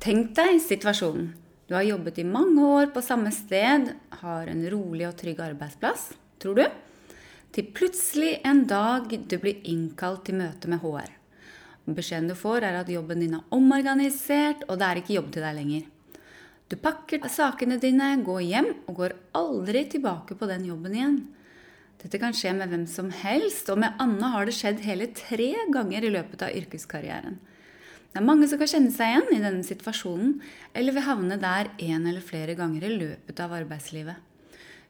Tenk deg situasjonen. Du har jobbet i mange år på samme sted, har en rolig og trygg arbeidsplass, tror du, til plutselig en dag du blir innkalt til møte med HR. Beskjeden du får, er at jobben din er omorganisert, og det er ikke jobb til deg lenger. Du pakker sakene dine, går hjem og går aldri tilbake på den jobben igjen. Dette kan skje med hvem som helst, og med Anne har det skjedd hele tre ganger i løpet av yrkeskarrieren. Det er mange som kan kjenne seg igjen i denne situasjonen, eller vil havne der en eller flere ganger i løpet av arbeidslivet.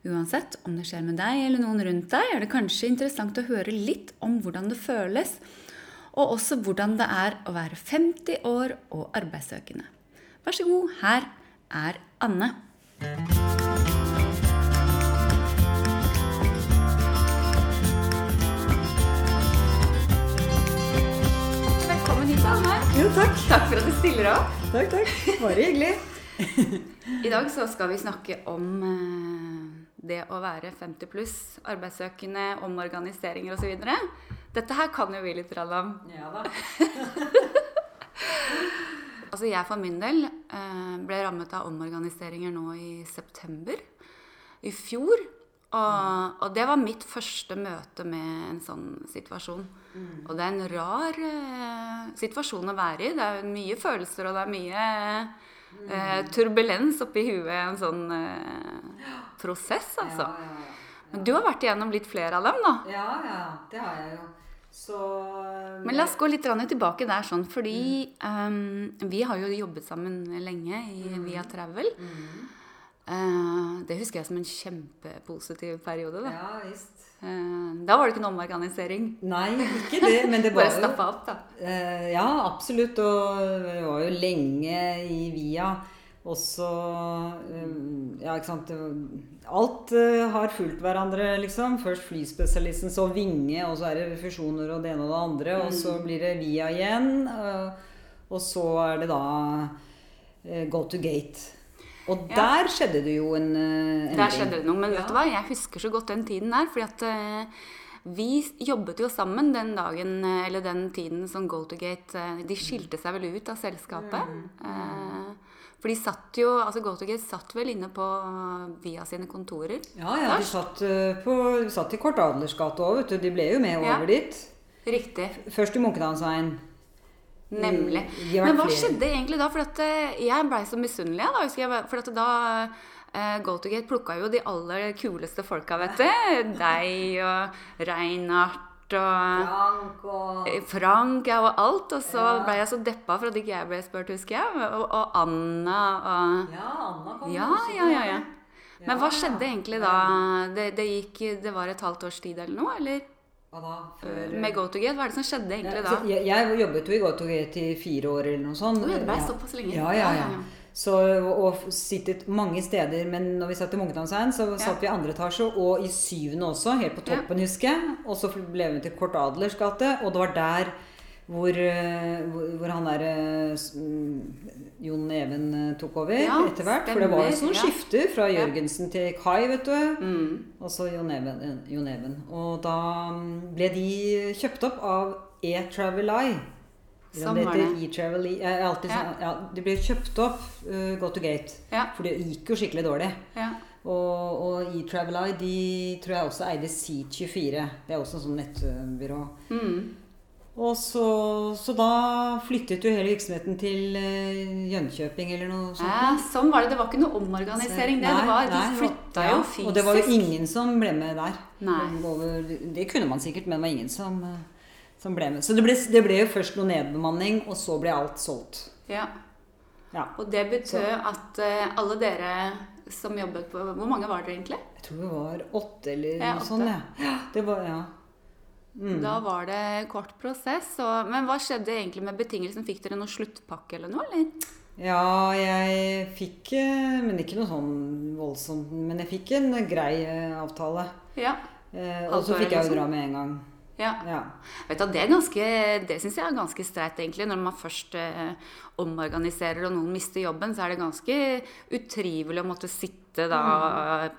Uansett om det skjer med deg eller noen rundt deg, er det kanskje interessant å høre litt om hvordan det føles, og også hvordan det er å være 50 år og arbeidssøkende. Vær så god, her er Anne. Jo, takk. Takk for at du stiller opp. Takk, takk. Bare hyggelig. I dag så skal vi snakke om eh, det å være 50 pluss, arbeidssøkende, omorganiseringer osv. Dette her kan jo vi litt om. Ja da. Altså jeg for min del eh, ble rammet av omorganiseringer nå i september i fjor. Og, og det var mitt første møte med en sånn situasjon. Og det er en rar eh, situasjon å være i. Det er mye følelser, og det er mye eh, turbulens oppi huet en sånn eh, prosess, altså. Ja, ja, Men du har vært igjennom litt flere av dem, da. ja. ja, ja. Det har jeg jo. Så Men la oss gå litt tilbake der, sånn, fordi ehm, vi har jo jobbet sammen lenge i Via Travel. Eh, det husker jeg som en kjempepositiv periode. Da. Ja visst. Eh, da var det ikke noen omorganisering. Nei, ikke det, men det var Bare stappa opp, da. Eh, ja, absolutt. Og det var jo lenge i Via. Også eh, Ja, ikke sant. Alt har fulgt hverandre, liksom. Først flyspesialisten, så Vinge, og så er det fusjoner og det ene og det andre. Og så blir det Via igjen. og så er det da Go to Gate. Og Ja. der skjedde det jo en eh, endring. Der skjedde det noe. Men Ja. vet du hva, jeg husker så godt den tiden der. fordi at eh, vi jobbet jo sammen den dagen, eh, eller den tiden som GoToGate De skilte seg vel ut av selskapet. Mm. for de satt jo Altså GoToGate satt vel inne på Via sine kontorer. Ja, ja, de satt, på, satt i Kort Adlers gate òg, vet du. De ble jo med Ja. over dit. Riktig. Først i Munkedalsveien. Nemlig. vært Men hva skjedde egentlig da? For eh, jeg blei så misunnelig. Da, husker jeg, for da eh, GoToGate plukka jo de aller kuleste folka, vet du. Deg og Reinhardt og Frank og Frank ja, og alt. Og så Ja. ble jeg så deppa for at ikke jeg ble spurt, husker jeg. Og, og Anna og Ja, Anna kom Ja, ja, ja. ja. Men hva skjedde egentlig da? Det, det gikk Det var et halvt års tid eller noe? Eller Hva da? Før med GoToGate? Hva er det som skjedde egentlig da? jeg, jeg jobbet jo i GoToGate i fire år eller noe sånt. Oh, ja, det ble såpass lenge. Ja, ja, Ja. Så, og, sittet mange steder, men når vi satt i Munkedalsveien, så satt vi i andre etasje, og i syvende også, helt på toppen, husker jeg. Og så ble vi til Kort Adlers gate, og det var der hvor, eh, hvor, hvor han der eh, s- mm, Jon Even eh, tok over Ja, etter hvert. For det var jo sånne sånn ja. skifter fra Ja. Jørgensen til Kai, vet du. Mm. Og så Jon Even, eh, Jon Even. Og da mm, ble de kjøpt opp av E-Travel Eye. Sånn det alltid Ja. sånn- ja, de ble kjøpt opp, uh, Go to Gate. Ja. For det gikk jo skikkelig dårlig. ja. Og, og E-Travel Eye de tror jeg også eide Seat24. Det er også et sånt nettbyrå. Mm. Og så, så da flyttet jo hele virksomheten til eh, Jönköping eller noe sånt. Ja, sånn var det. Det var ikke noe omorganisering. Det, det var, de nei, flytta ja, jo fysisk. Og det var jo ingen som ble med der. Nei. Over, det kunne man sikkert, men det var ingen som, eh, som ble med. Så det ble, det ble jo først noe nedbemanning, og så ble alt solgt. Ja. Ja. Og det betød at eh, alle dere som jobbet på Hvor mange var dere egentlig? Jeg tror det var åtte eller Ja, noe sånt. Ja, det var, ja. Mm. Da var det kort prosess. Og, men hva skjedde egentlig med betingelsen? Fikk dere noen sluttpakke eller noe? eller? ja, jeg fikk eh, Men ikke noe sånn voldsomt. Men jeg fikk en grei eh, avtale. Ja. Eh, og så fikk jeg jo dra med en gang. Ja. Ja. Vet du, Det, ganske, det syns jeg er ganske streit, egentlig. Når man først eh, omorganiserer og noen mister jobben, så er det ganske utrivelig å måtte sitte da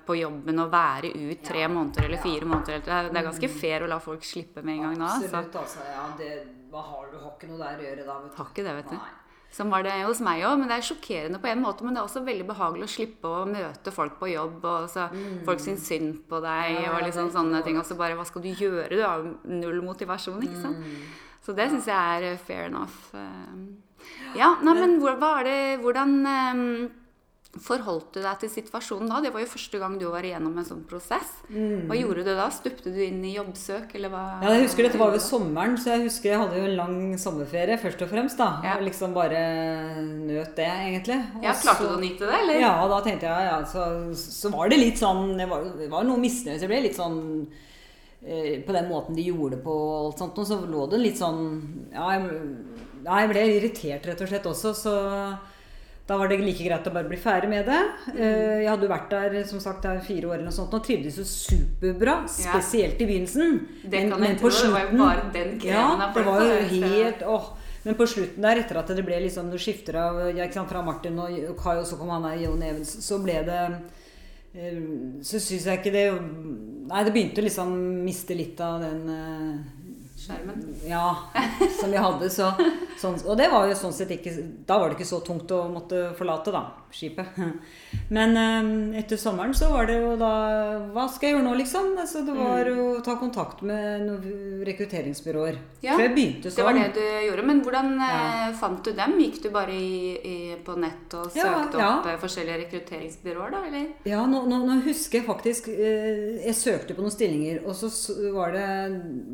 på jobben og være ut tre Ja, måneder eller ja. fire måneder. Det er, ganske fair å la folk slippe med en gang da. Så. Absolutt, altså. Ja, det, hva har du har ikke noe der å gjøre da, vet du. Har ikke det, vet du. Nei. Sånn var det hos meg òg. Men det er sjokkerende på en måte. Men det er også veldig behagelig å slippe å møte folk på jobb, og så folk syns synd på deg, Mm. Ja, og liksom sånne ting. Og så bare Hva skal du gjøre? Du har null motivasjon, ikke sant? Mm. Så det syns jeg er eh, fair enough. eh. Ja, nei, men hvor, hva er det Hvordan eh, forholdt du deg til situasjonen da? Det var jo første gang du var igjennom en sånn prosess. Hva gjorde du da? Stupte du inn i jobbsøk, eller hva? Mm. Ja, jeg husker Dette var ved sommeren, så jeg husker jeg hadde jo en lang sommerferie først og fremst. da. Ja. Og liksom bare nøt det, egentlig. Og Ja, Klarte du å nyte det, eller? Ja, da tenkte jeg ja, så, så var det litt sånn Det var, det var noe misnøye. Så jeg ble litt sånn eh, På den måten de gjorde det på, og alt sånt, og så lå det litt sånn Ja, jeg, ja, jeg ble irritert rett og slett også, så da var det like greit å bare bli ferdig med det. Eh, Jeg hadde jo vært der som sagt, der fire år eller noe sånt, og trivdes jo superbra. Spesielt i begynnelsen. Det kan jeg slutten det var jo bare den kremen Ja, det var jo helt åh. Men på slutten der, etter at det ble liksom Du skifter av sant, fra Martin og Kai, og så kom han der Jon Evens, så ble det eh, Så syns jeg ikke det Nei, det begynte liksom å miste litt av den eh, Skjermen. ja, som vi hadde. Så, sånn, og det var jo sånn sett ikke Da var det ikke så tungt å måtte forlate da, skipet. Men eh, etter sommeren så var det jo da Hva skal jeg gjøre nå, liksom? Altså, det var Mm. å ta kontakt med noen rekrutteringsbyråer. Ja, Før jeg begynte Det var sånn. det du gjorde. Men hvordan eh, Ja. fant du dem? Gikk du bare i, i, på nett og søkte ja. opp eh, forskjellige rekrutteringsbyråer, da? Eller? Ja, nå, nå, nå husker jeg faktisk eh, Jeg søkte på noen stillinger, og så var det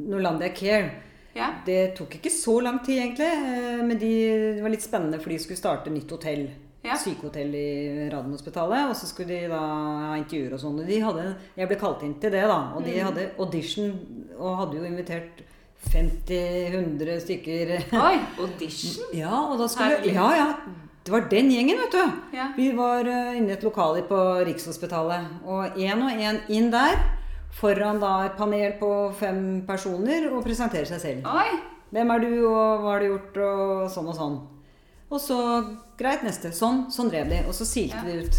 Norlandia Care. Ja. Det tok ikke så lang tid, egentlig. Men de, det var litt spennende, for de skulle starte nytt hotell. Ja. Sykehotell i Radiumhospitalet. Og så skulle de da ha intervjuer og sånn. Jeg ble kalt inn til det, da. Og Mm. de hadde audition og hadde jo invitert 50-100 stykker. Oi! Audition? Ja, og da skulle Herlig. Ja, ja. Det var den gjengen, vet du. Ja. Vi var eh, inne i et lokale på Rikshospitalet. Og én og én inn der. Foran da et panel på fem personer og presentere seg selv. Oi! Hvem er du, og hva har du gjort, og sånn og sånn. Og så Greit, neste. Sånn. Sånn drev de. Og så silte Ja. de ut.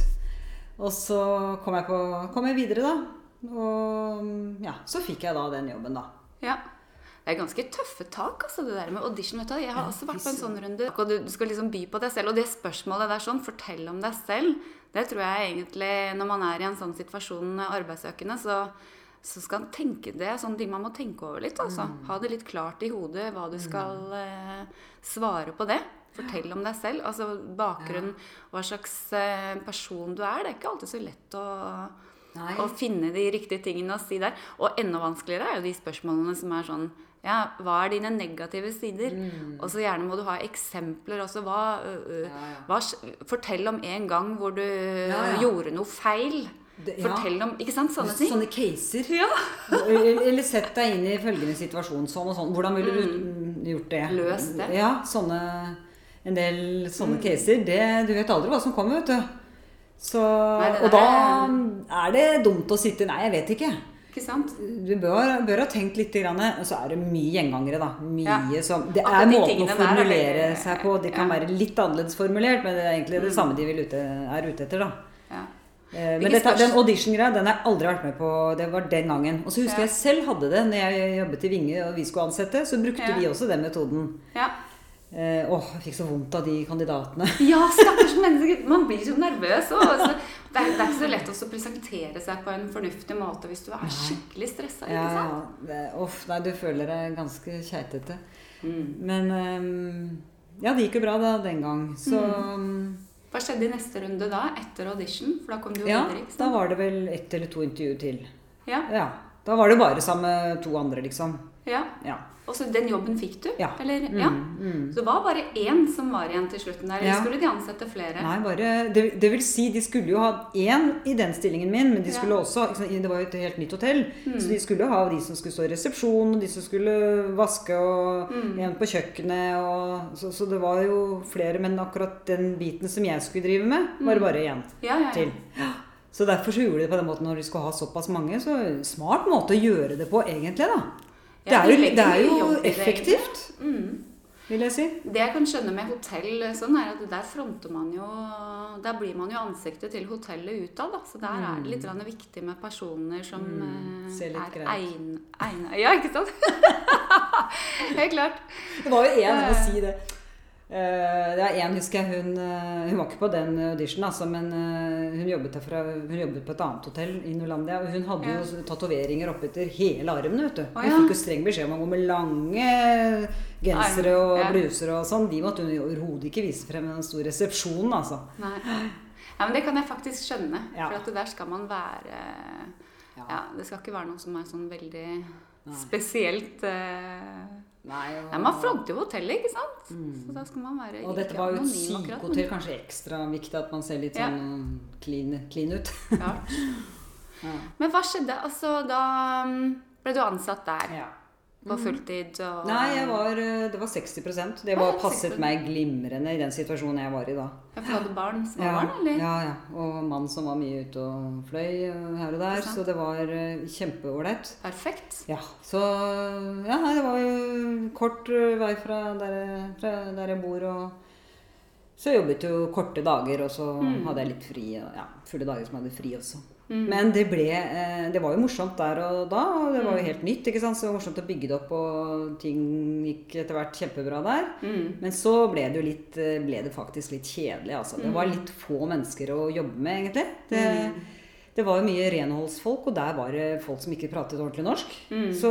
Og så kom jeg, på, kom jeg videre, da. Og ja, så fikk jeg da den jobben, da. Ja. Det er ganske tøffe tak, altså, det der med audition. vet du. Jeg har Ja, også vært på en sånn runde. Og du, du skal liksom by på deg selv. Og det spørsmålet der sånn, fortell om deg selv, det tror jeg egentlig Når man er i en sånn situasjon arbeidssøkende, så, så skal man tenke det. er Sånne ting man må tenke over litt. altså. Mm. Ha det litt klart i hodet hva du skal eh, svare på det. Fortell om deg selv. Altså bakgrunn, hva slags eh, person du er. Det er ikke alltid så lett å å finne de riktige tingene å si der. Og enda vanskeligere er jo de spørsmålene som er sånn ja, hva er dine negative sider? Og så gjerne må du ha eksempler. Altså hva, Mm. Ja, ja. hva Fortell om en gang hvor du Ja, gjorde noe feil. Det-. Fortell om Ikke sant? Sånne ting. Sånne caser. Ja. Eller sett deg inn i følgende situasjon. Sånn og sånn. Hvordan ville du mm, gjort det? Løst det. Ja, sånne En del sånne Mm. caser. Det, du vet aldri hva som kommer, vet du. Så, Nei, og da er det dumt å sitte Nei, jeg vet ikke. Ikke sant? Du bør, bør ha tenkt litt, grann, og så er det mye gjengangere, da. Mye Ja. som Det er de måten å formulere der er seg på. Det kan ja. Mm. være litt annerledes formulert, men det er egentlig det samme de ute, er ute etter, da. Ja. Eh, Men dette, den audition-greia den har jeg aldri vært med på. Det var den gangen. Og så husker jeg selv hadde det når jeg jobbet i Vinge og vi skulle ansette. Så brukte vi også den metoden. ja. Eh, åh, jeg fikk så vondt av de kandidatene. Ja, stakkars mennesker. Man blir så nervøs. Og, altså, det, er, det er ikke så lett også å presentere seg på en fornuftig måte hvis du er skikkelig stressa. Ja, Ikke sant? Nei, du føler deg ganske keitete. Mm. Men eh, ja, det gikk jo bra da den gang. Så Mm. Hva skjedde i neste runde da, etter audition? For da kom du jo ja, videre. ikke da var det vel ett eller to intervjuer til. Ja, Ja. Da var det bare sammen med to andre, liksom. ja. Ja. Og så den jobben fikk du? Ja. Eller, Mm, ja. mm. Så det var bare én som var igjen til slutten der? Eller Ja. skulle de ansette flere? Nei, bare det, det vil si, de skulle jo ha én i den stillingen min, men de skulle Ja. også Det var jo et helt nytt hotell. Mm. Så de skulle ha de som skulle stå i resepsjon, og de som skulle vaske, og Mm. en på kjøkkenet. Og, så, så det var jo flere, men akkurat den biten som jeg skulle drive med, var det bare én Ja, ja, ja. til. Så derfor så gjorde de det på den måten når de skulle ha såpass mange. Så smart måte å gjøre det på, egentlig, da. Det er jo, det er jo effektivt, Mm. vil jeg si. Det jeg kan skjønne med hotell, sånn er at der fronter man jo Der blir man jo ansiktet til hotellet utad. Så der er det litt viktig med personer som Mm, eh, er greit. egn- egna Ja, ikke sant? Helt klart. Det var jo én, å må si det. Eh, det er en, husker jeg, hun, eh, hun var ikke på den auditionen, altså, men eh, hun jobbet, derfra, hun jobbet på et annet hotell i Norlandia. Og hun hadde Ja. jo tatoveringer oppetter hele armen. vet du. Hun ja. fikk jo streng beskjed om å gå med lange gensere og Ja. bluser og sånn. De måtte hun overhodet ikke vise frem i den store resepsjonen, altså. Nei. Ja, men det kan jeg faktisk skjønne. For at der skal man være Ja. Det skal ikke være noe som er sånn veldig Nei. spesielt eh, Nei, og, Nei, Man fronter jo hotellet, ikke sant? Mm. Så da skal man være og dette var jo et sykehotell, kanskje ekstra viktig at man ser litt Ja. sånn clean, clean ut. Ja. Men hva skjedde? Altså, da mm, ble du ansatt der Ja. På fulltid og Nei, var, eh, det var 60% Det var passet 60%. meg glimrende i den situasjonen jeg var i da. For du hadde barn? Små Ja, barn, eller? ja, ja. Og mann som var mye ute og fløy eh, her og der. Så det var eh, kjempeålreit. Perfekt. Ja, så ja, det var jo kort vei fra der, fra der jeg bor. og så jobbet jo korte dager, og så Mm. hadde jeg litt fri. Ja, fulle dager som jeg hadde fri også. Men det ble eh, Det var jo morsomt der og da. og Det var Mm. jo helt nytt. ikke sant? Så det var morsomt å bygge det opp, og ting gikk etter hvert kjempebra der. Mm. Men så ble det jo litt eh, ble det faktisk litt kjedelig. altså. Det Mm. var litt få mennesker å jobbe med, egentlig. Det, det var jo mye renholdsfolk, og der var det folk som ikke pratet ordentlig norsk. Så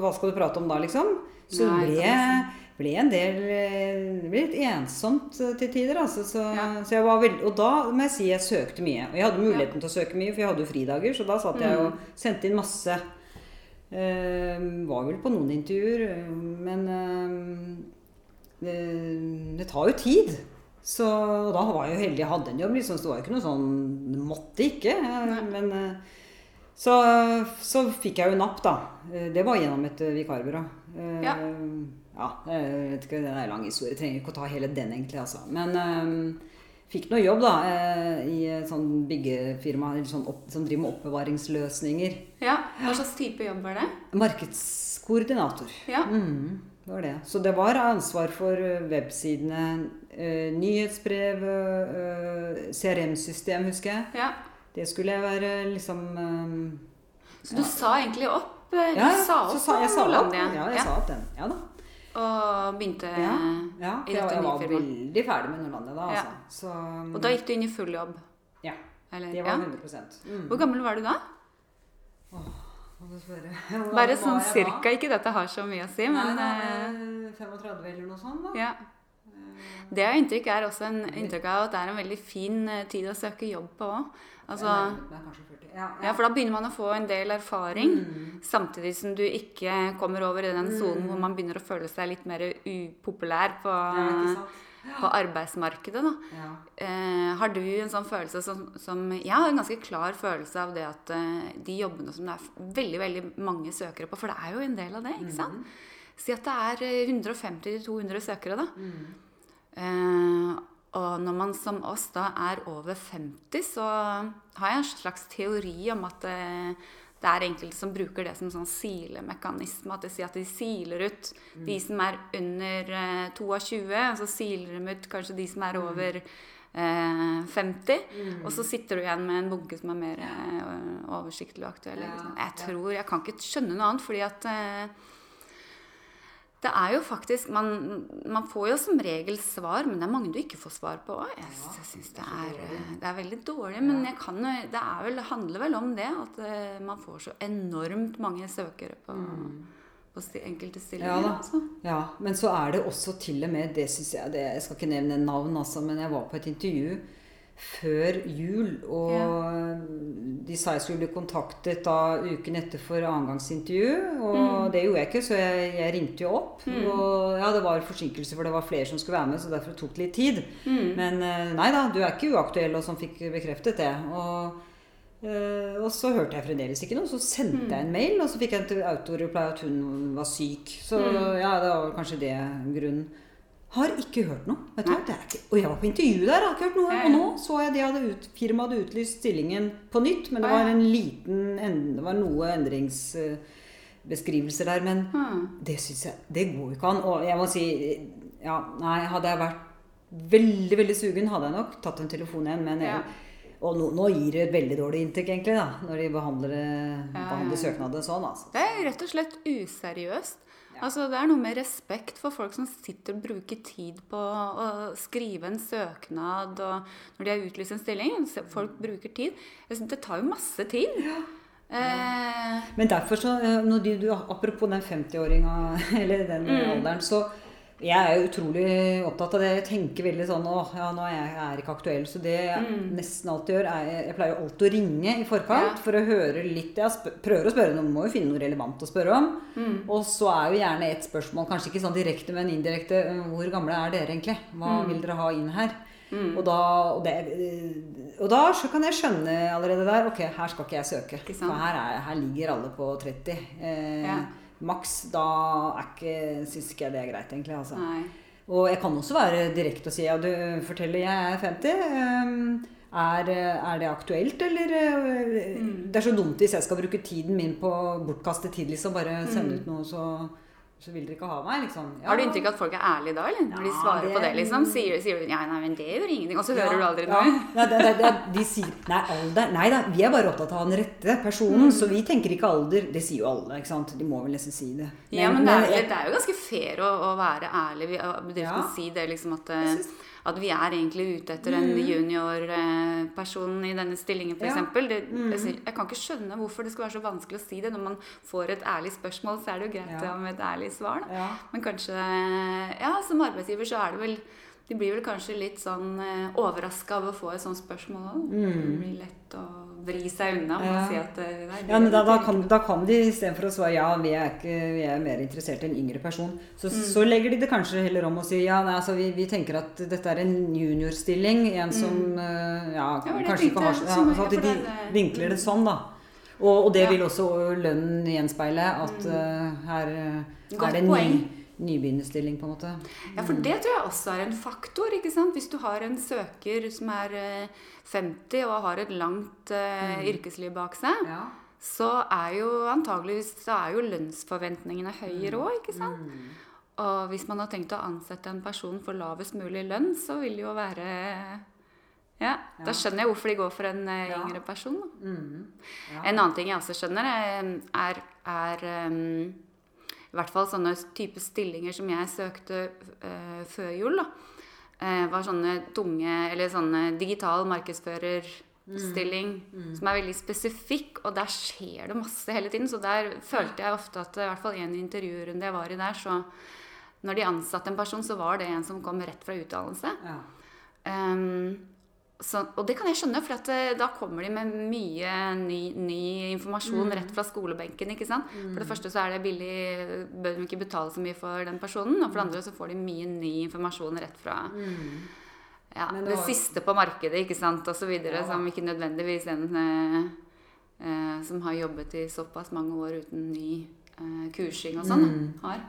hva skal du prate om da, liksom? Så Mm. Nei, det ble, ble en del eh, Det ble litt ensomt eh, til tider, altså. Så, Ja. så jeg var veldig Og da må jeg si jeg søkte mye. Og jeg hadde muligheten til å søke mye, for jeg hadde jo fridager, så da satt jeg og Mm. sendte inn masse. Eh, var vel på noen intervjuer, men eh, det, det tar jo tid. Så og da var jeg jo heldig jeg hadde en jobb, liksom, så det var jo ikke noe sånn Måtte ikke. eh, Men eh, så, så fikk jeg jo napp, da. Det var gjennom et vikarbyrå. Ja. Ja, jeg vet ikke, Det er en lang historie. Jeg trenger ikke å ta hele den, egentlig. altså. Men øh, fikk noe jobb da, øh, i et sånn byggefirma sånn opp, som driver med oppbevaringsløsninger. Ja, Hva slags type jobb var det? Markedskoordinator. Ja. Mm, det var det. Så det var ansvar for eh, websidene, øh, nyhetsbrev, CRM-system, husker jeg. ja. Det skulle jeg være liksom eh, Så du sa egentlig opp? Du ja, sa opp sa, jeg sa opp. Ja, jeg sa opp den. Ja da. Og begynte Ja, ja i for jeg, dette jeg var veldig ferdig med Nordlandet da, Ja. altså. Så, Og da gikk du inn i full jobb? Ja. Eller, Det ja. var 100 mm. Hvor gammel var du da? Må du spørre. Bare sånn cirka. da? Ikke dette har så mye å si, Nei, men da, eh, eh, 35 eller noe sånt, da. ja. Det jeg har inntrykk er også en inntrykk av at det er en veldig fin eh, tid å søke jobb på òg. Altså, Jeg nærmet meg kanskje 40. Ja, ja, for da begynner man å få en del erfaring, Mm. samtidig som du ikke kommer over i den sonen hvor man begynner å føle seg litt mer upopulær på, på arbeidsmarkedet. Da. Ja. Eh, har du en sånn følelse som, som Jeg har en ganske klar følelse av det at eh, de jobbene som det er veldig veldig mange søkere på, for det er jo en del av det, ikke sant? Si at det er eh, 150-200 søkere, da. Eh, og når man som oss da er over 50, så har jeg en slags teori om at det, det er enkelte som bruker det som sånn silemekanisme. At de sier at de siler ut de som er under eh, 22, og så siler de ut kanskje de som er over eh, 50. Og så sitter du igjen med en bunke som er mer eh, oversiktlig og aktuell. Ja, sant? Jeg tror, jeg kan ikke skjønne noe annet, fordi at eh, det er jo faktisk man, man får jo som regel svar, men det er mange du ikke får svar på òg. Jeg, Ja, jeg syns det det eh, det er veldig dårlig. Men jeg kan, det er vel, handler vel om det at eh, man får så enormt mange søkere på, på sti, enkelte stillinger. Mm. Ja altså. Ja, men så er det også til og med Det synes jeg det, Jeg skal ikke nevne navn, altså, men jeg var på et intervju før jul. Og de sa jeg skulle bli kontaktet da uken etter for annengangsintervju. Og Mm. det gjorde jeg ikke, så jeg, jeg ringte jo opp. Og ja, det var forsinkelse, for det var flere som skulle være med, så derfor tok det litt tid. Mm. Men eh, nei da, du er ikke uaktuell, og sånn fikk bekreftet det. Og, eh, og så hørte jeg fremdeles ikke noe. Så sendte jeg en mail, og så fikk jeg en autoreply at hun var syk. Så ja, det var kanskje det grunnen. Har ikke hørt noe. Vet du hva? Det og jeg var på intervju der, har ikke hørt noe. Og nå så jeg de hadde ut, firmaet hadde utlyst stillingen på nytt, men det var en liten Det var noe endringsbeskrivelser der, men Hmm. det syns jeg Det går jo ikke an. Og jeg må si Ja, nei, hadde jeg vært veldig, veldig sugen, hadde jeg nok tatt en telefon igjen, men jeg, Og nå, nå gir det et veldig dårlig inntrykk, egentlig, da, når de behandler, Ja, behandler ja, ja. søknader sånn, altså. Det er rett og slett useriøst. Altså, det er noe med respekt for folk som sitter og bruker tid på å skrive en søknad, og når de har utlyst en stilling. Folk bruker tid. Det tar jo masse tid. Eh, Men derfor så, eh, når du, du, Apropos den 50-åringa, eller den alderen, så jeg er utrolig opptatt av det. Jeg tenker veldig sånn Å, ja, nå er jeg, jeg er ikke aktuell. Så det jeg nesten alltid gjør, er Jeg pleier jo alltid å ringe i forkant Ja. for å høre litt Jeg prøver å spørre noen, må jo finne noe relevant å spørre om. Og så er jo gjerne et spørsmål, kanskje ikke sånn direkte, men indirekte Hvor gamle er dere egentlig? Hva vil dere ha inn her? Og da, og, det, og da så kan jeg skjønne allerede der Ok, her skal ikke jeg søke. Ikke? Her, er, her ligger alle på 30. Eh, Ja. Maks, da syns ikke jeg det er greit, egentlig. Altså. Og jeg kan også være direkte og si ja, du forteller jeg er 50. ehm, Er, er det aktuelt, eller eh, Mm. Det er så dumt hvis jeg skal bruke tiden min på bortkaste tid, liksom. Bare sende ut noe, så, så vil dere ikke ha meg, liksom. Ja. Mm. Har du inntrykk av at folk er ærlige da, eller? Når de svarer svarer på det, det- liksom? Sier, sier du ja, nei, men det gjør ingenting, og så hører du aldri ja. noe? Nei, det, det, det, de sier Nei, alder Nei da, vi er bare opptatt av den rette Mm. personen. Så vi tenker ikke alder. Det sier jo alle, ikke sant. De må vel nesten si det. Ja, men det er, det er jo ganske fair å, å være ærlig. Bedriften Ja. sier det liksom at, Jeg eh, synes- at vi er egentlig ute etter en juniorperson i denne stillingen, Ja. Mm. Jeg, kan ikke skjønne hvorfor det skal være så vanskelig å si det. Når man får et ærlig spørsmål, så er det jo greit Ja. med et ærlig svar. Ja. Men kanskje Ja, som arbeidsgiver så er det vel De blir vel kanskje litt sånn eh, overraska av å få et sånt spørsmål òg. Det blir lett å vri seg unna og Mm. Ja. si at det, nei, det Ja, men da, da, kan, da kan de istedenfor å svare ja, vi er, ikke, vi er mer interessert i en yngre person, så, Mm. så legger de det kanskje heller om og sier ja, nei, altså, vi, vi tenker at dette er en juniorstilling. En som eh, ja, Mm. Ja, kanskje ikke har ja, så at ja, de er- vinkler det sånn, da. Og, og det vil også lønnen gjenspeile. At uh, her eh, Godt er det en ny. Nybegynnerstilling, på en måte. Ja, for det tror jeg også er en faktor. ikke sant? Hvis du har en søker som er eh, 50 og har et langt eh, yrkesliv bak seg, Ja. så er jo antageligvis så er jo lønnsforventningene høyere òg, ikke sant? Og hvis man har tenkt å ansette en person for lavest mulig lønn, så vil det jo være Ja, da skjønner jeg hvorfor de går for en uh, Ja. yngre person. Ja. En annen ting jeg også skjønner, eh, er, er um, i hvert fall sånne type stillinger som jeg søkte uh, før jul. da, uh, var sånne tunge Eller sånne digital markedsførerstilling som er veldig spesifikk, og der skjer det masse hele tiden. Så der følte jeg ofte at i hvert fall en intervjurunde jeg var i der, så når de ansatte en person, så var det en som kom rett fra utdannelse. Ja. Ehm, så, og det kan jeg skjønne, for at, eh, da kommer de med mye ny, ny informasjon rett fra skolebenken. ikke sant? For det første så er det billig, bør de ikke betale så mye for den personen. Og for det andre så får de mye ny informasjon rett fra ja, det, det var- siste på markedet, ikke sant, osv. Ja. som ikke nødvendigvis en eh, eh, som har jobbet i såpass mange år uten ny eh, kursing og sånn, da, har.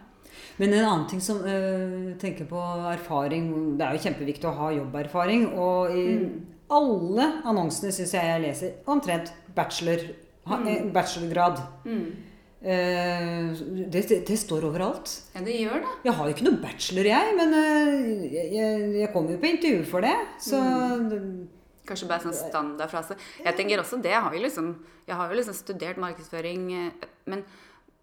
Men en annen ting som øh, tenker på erfaring Det er jo kjempeviktig å ha jobberfaring. Og i alle annonsene syns jeg jeg leser omtrent bachelor, mm. eh, bachelorgrad. Eh, det, det, det står overalt. Ja, det gjør det. Jeg har jo ikke noe bachelor, jeg, men uh, jeg, jeg, kommer jo på intervju for det. Så Kanskje bare sånn standardfrase. Jeg tenker også det. Jeg har jo liksom, har jo liksom studert markedsføring, men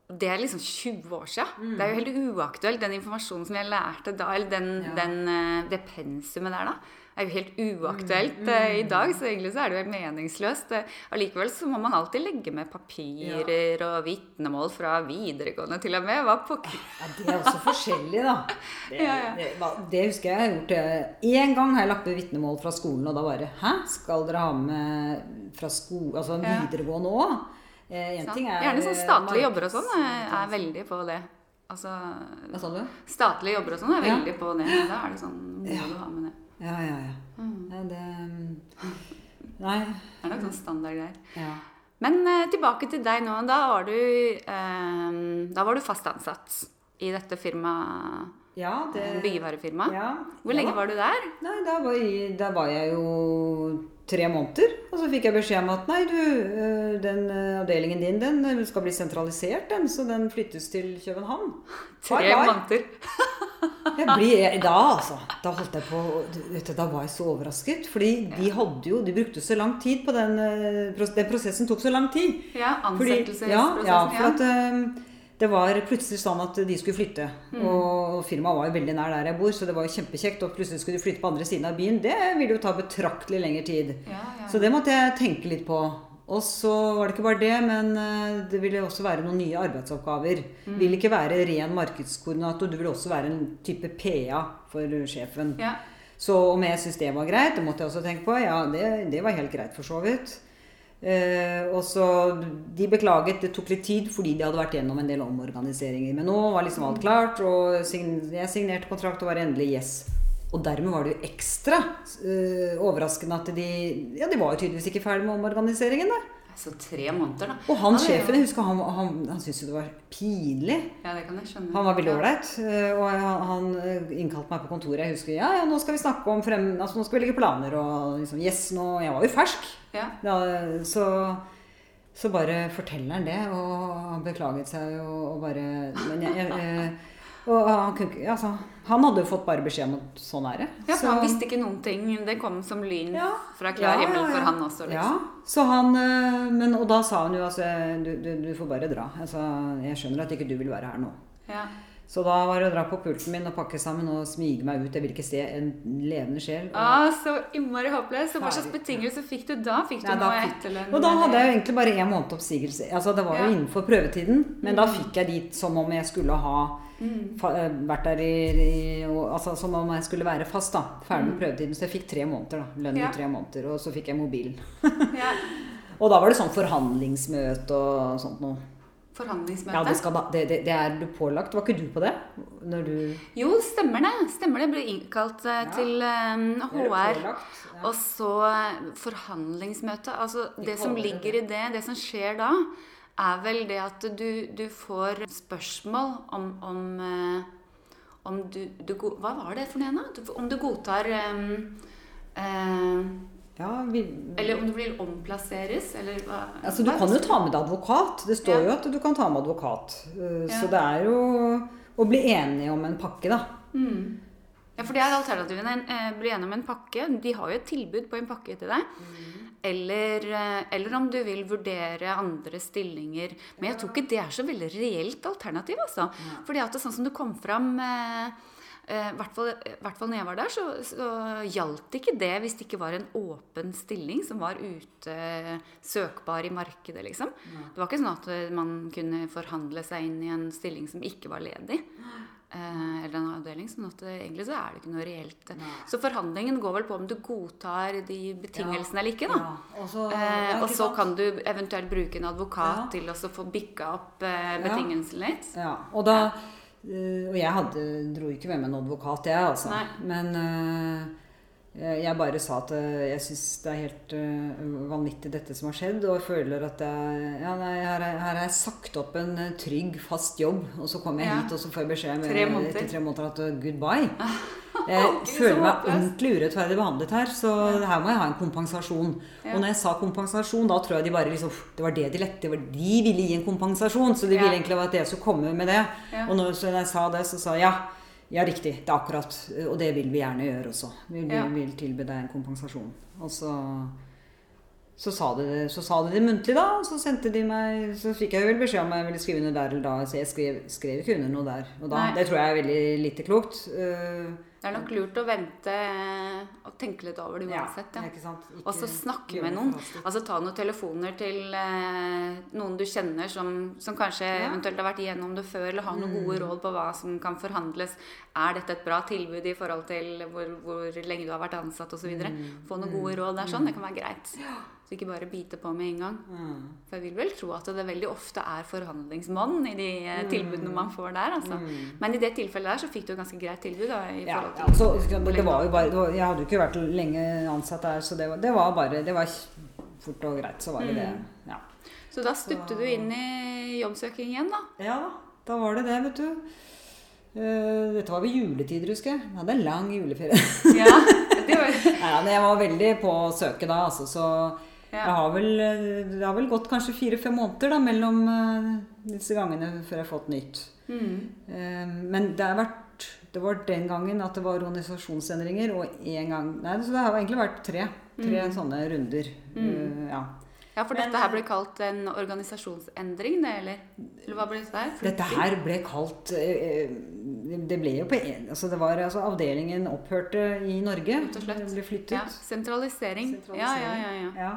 det er liksom 20 år siden. Det er jo helt uaktuelt, den informasjonen som jeg lærte da, eller den, Ja. den, eh, det pensumet der, da. er jo helt uaktuelt eh, i dag, så egentlig så er det jo helt meningsløst. Eh, Allikevel så må man alltid legge med papirer og vitnemål fra videregående til og med. Hva pokker? ja, det er også forskjellig, da. Det, Ja, ja. Det, det husker jeg jeg har gjort. Én gang har jeg lagt med vitnemål fra skolen, og da bare Hæ, skal dere ha med fra sko, altså videregående òg? Eh, ting er Gjerne sånn eh, statlige jobber og sånn eh, er veldig på det. Altså, Hva sa du? statlige jobber og sånn er Ja. veldig på det. Da er det sånn, må Ja. du ha med det. Ja, ja, ja. Mm. Det Nei. Det er nok sånn standardgreier. Ja. Men eh, tilbake til deg nå. Da var du, eh, da var du fast ansatt i dette firmaet, ja det byggevarefirmaet. ja, Hvor lenge var du der? Nei, da var, jeg, da var jeg jo tre måneder. Og så fikk jeg beskjed om at nei, du, øh, den øh, avdelingen din den øh, skal bli sentralisert, den, så den flyttes til København. Tre Bye, bye. måneder. Jeg blir, da, altså. Da holdt jeg på vet du, Da var jeg så overrasket. Fordi de hadde jo De brukte så lang tid på den Den prosessen tok så lang tid. Ja, Fordi, ansettelsesprosessen. ja, ja, for at det var plutselig sånn at de skulle flytte. Mm. Og firmaet var jo veldig nær der jeg bor, så det var jo kjempekjekt. Og plutselig skulle de flytte på andre siden av byen. Det ville jo ta betraktelig lengre tid. Ja, ja. Så det måtte jeg tenke litt på. Og så var det ikke bare det, men eh, det ville også være noen nye arbeidsoppgaver. Mm. Vil ikke være ren markedskoordinator, du vil også være en type PA for sjefen. ja. Så om jeg syntes det var greit, det måtte jeg også tenke på. Ja, det, det var helt greit, for så vidt. Eh, og så De beklaget, det tok litt tid fordi de hadde vært gjennom en del omorganiseringer. Men nå var liksom alt klart, og jeg signerte kontrakt og var endelig yes. Og dermed var det jo ekstra eh, overraskende at de Ja, de var jo tydeligvis ikke ferdig med omorganiseringen, da. Så tre måneder, da. Og han Ja, sjefen, jeg husker han, han, han syntes jo det var pinlig. Ja, det kan jeg skjønne. Han var veldig ålreit. eh, Og han, han eh, innkalte meg på kontoret. Jeg husker ja, ja, nå skal vi snakke om frem, altså nå skal vi legge planer. Og liksom, yes, nå, Jeg var jo fersk. Ja. Da, så, så bare forteller han det, og han beklaget seg og, og bare Men jeg, jeg, eh, og han, kunne, altså, han hadde jo fått bare beskjed om at sånn er det. Ja, for Så- han visste ikke noen ting. Det kom som lyn Ja. fra klar Ja, himmel for han også, liksom. Ja, så han, eh, men, og da sa han jo altså du, du, du får bare dra. Altså, jeg skjønner at ikke du vil være her nå. Ja. Så da var det å dra på pulten min og pakke sammen og smige meg ut. Jeg vil ikke se en levende sjel. Ah, så innmari håpløst. Så hva slags betingelser fikk du da? Fikk du Nei, da noe etterlønn? og da hadde jeg jo egentlig bare én måned oppsigelse. Altså, det var jo Ja. innenfor prøvetiden, men da Mm. fikk jeg dit som om jeg skulle ha Mm. eh, vært der i, i og, Altså som om jeg skulle være fast, da. Ferdig med Mm. prøvetiden. Så jeg fikk tre måneder, da. Lønn Ja. i tre måneder. Og så fikk jeg mobilen. Ja. Og da var det sånn forhandlingsmøte og sånt noe. Forhandlingsmøte? Ja, det, skal det, det, det er du pålagt. Var ikke du på det? Du Jo, stemmer det. Stemmer det. Ble innkalt eh, Ja. til eh, er HR. ja. Og så eh, forhandlingsmøte. Altså, det som ligger i det, det som skjer da, er vel det at du, du får spørsmål om, om, om du, du Hva var det for noe da? Om du godtar um, eh, Ja, vi, Eller om du vil omplasseres, eller hva? Altså, du kan jo ta med deg advokat. Det står Ja. jo at du kan ta med advokat. Uh, Ja. Så det er jo å bli enige om en pakke, da. Mm. Ja, for det er alternativene. Eh, Bli enig om en pakke. De har jo et tilbud på en pakke til deg. Eller, eh, eller om du vil vurdere andre stillinger. Men jeg tror ikke det er så veldig reelt alternativ, altså. Fordi at det, er sånn som du kom fram eh, eh, i hvert fall når jeg var der, så, så gjaldt ikke det hvis det ikke var en åpen stilling som var ute søkbar i markedet, liksom. Det var ikke sånn at eh, man kunne forhandle seg inn i en stilling som ikke var ledig. Eh, eller en avdeling. sånn at eh, egentlig så er det ikke noe reelt. Nei. Så forhandlingen går vel på om du godtar de betingelsene eller ikke, da. Ja, og så, Eh, og så kan du eventuelt bruke en advokat Ja. til å få bikka opp eh, betingelsene litt. Ja, og da eh, Og jeg hadde, dro ikke med meg en advokat, jeg, altså. Nei. Men eh, jeg bare sa at eh, jeg syns det er helt eh, vanvittig dette som har skjedd, og føler at jeg, ja, nei, her, er- har jeg sagt opp en eh, trygg, fast jobb, og så kommer jeg Ja. hit, og så får jeg beskjed med, Tre etter tre måneder at eh, goodbye. Jeg føler meg ordentlig urettferdig behandlet her, så her må jeg ha en kompensasjon. Og når jeg sa kompensasjon, da tror jeg de bare liksom Det var det de lette. etter. de ville gi en kompensasjon, så de ville egentlig at jeg skulle komme med det. Og når jeg sa det, så sa jeg ja. Ja, riktig. Det er akkurat. Og det vil vi gjerne gjøre også. Vi vil, Ja. vil tilby deg en kompensasjon. Og så så sa, de, det- så sa de det muntlig, da. Og så sendte de meg Så fikk jeg vel beskjed om jeg ville skrive under der eller da. Så jeg skrev, skrev ikke under noe der. Og da, Nei. det tror jeg er veldig lite klokt. Eh, Det er nok lurt å vente eh, og tenke litt over det uansett. Ja. Og så snakke med noen. Altså Ta noen telefoner til eh, noen du kjenner som, som kanskje Ja. eventuelt har vært igjennom det før, eller har noen gode råd på hva som kan forhandles. Er dette et bra tilbud i forhold til hvor, hvor lenge du har vært ansatt osv.? Mm. Få noen gode råd der sånn. Det kan være greit. Så ikke bare bite på med en gang. Mm. For jeg vil vel tro at det veldig ofte er forhandlingsmann i de mm. tilbudene man får der. altså. Mm. Men i det tilfellet der så fikk du et ganske greit tilbud. da, i Ja, ja, så, det var jo bare det var, Jeg hadde jo ikke vært lenge ansatt der, så det var, det var bare Det var fort og greit, så var det det. Mm. Ja. Så da stupte du inn i jobbsøking igjen, da. ja da var det det, vet du. Uh, dette var ved juletider, husker jeg. Jeg hadde en lang juleferie. Ja, det var, Nei, jeg var veldig på å søke da, altså, så jeg har vel, eh, det har vel gått kanskje fire-fem måneder da, mellom eh, disse gangene før jeg har fått nytt. Mm. Eh, Men det har vært Det var den gangen at det var organisasjonsendringer, og én gang Nei, så det har egentlig vært tre. Tre Mm. sånne runder. Mm. Ja. Ja, for Men, dette her ble kalt en organisasjonsendring, det, eller? Eller hva ble det der? Dette her ble kalt Det ble jo på en altså det var, altså Avdelingen opphørte i Norge. Rett og slett. Den ble flyttet. Ja, sentralisering. Ja, ja, ja, ja. Ja.